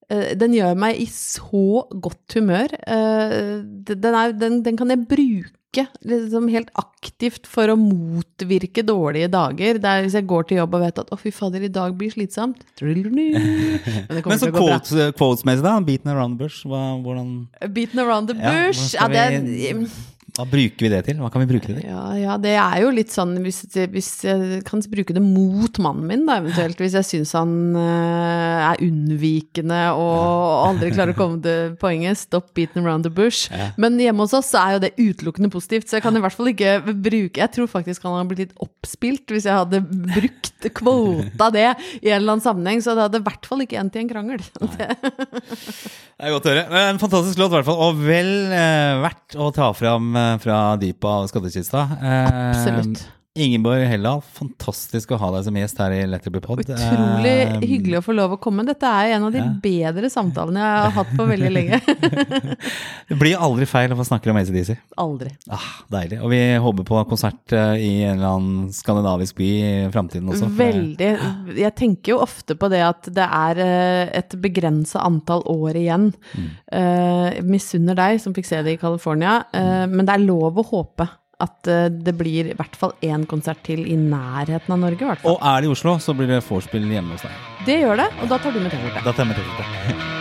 eh, Den gjør meg i så godt humør. Eh, Den, er, den, den kan jeg bruke liksom helt aktivt for å motvirke dårlige dager. Det er hvis jeg går til jobb og vet at 'å, fy fader, i dag blir slitsomt'. Men det kommer Men så quotes-messig, quotes, da? Beaten around the bush? Hva, hvordan, Beaten around the bush. ja, Ja, det hva bruker vi det til? Hva kan vi bruke det til? ja, ja, det er jo litt sånn hvis, hvis jeg kan bruke det mot mannen min, da, eventuelt. Hvis jeg syns han uh, er unnvikende og aldri klarer å komme til poenget. Stop beating around the bush. Men hjemme hos oss så er jo det utelukkende positivt, så jeg kan i hvert fall ikke bruke Jeg tror faktisk han hadde blitt litt oppspilt hvis jeg hadde brukt kvota det i en eller annen sammenheng, så det hadde i hvert fall ikke endt i en krangel. Det, Det er godt å høre. En fantastisk låt, i hvert fall. Og vel eh, verdt å ta fram eh, fra dypet av skattkista. Eh, Absolutt. Ingeborg Hella, fantastisk å ha deg som gjest her i Letterbypod. Utrolig Eh, hyggelig å få lov å komme. Dette er en av de Ja. bedre samtalene jeg har hatt på veldig lenge. Det blir aldri feil å få snakke om ACDC. Aldri. Ah, deilig. Og vi håper på konsert eh, i en eller annen skandinavisk by i framtiden også. Veldig. Jeg tenker jo ofte på det at det er eh, et begrensa antall år igjen. Mm. Jeg misunner deg som fikk se det i California, eh, men det er lov å håpe at eh, det blir i hvert fall én konsert til i nærheten av Norge. i hvert fall. Og er det i Oslo, så blir det vorspiel hjemme hos deg. Det gjør det, og da tar du med T-skjorte. Da tar jeg med T-skjorte.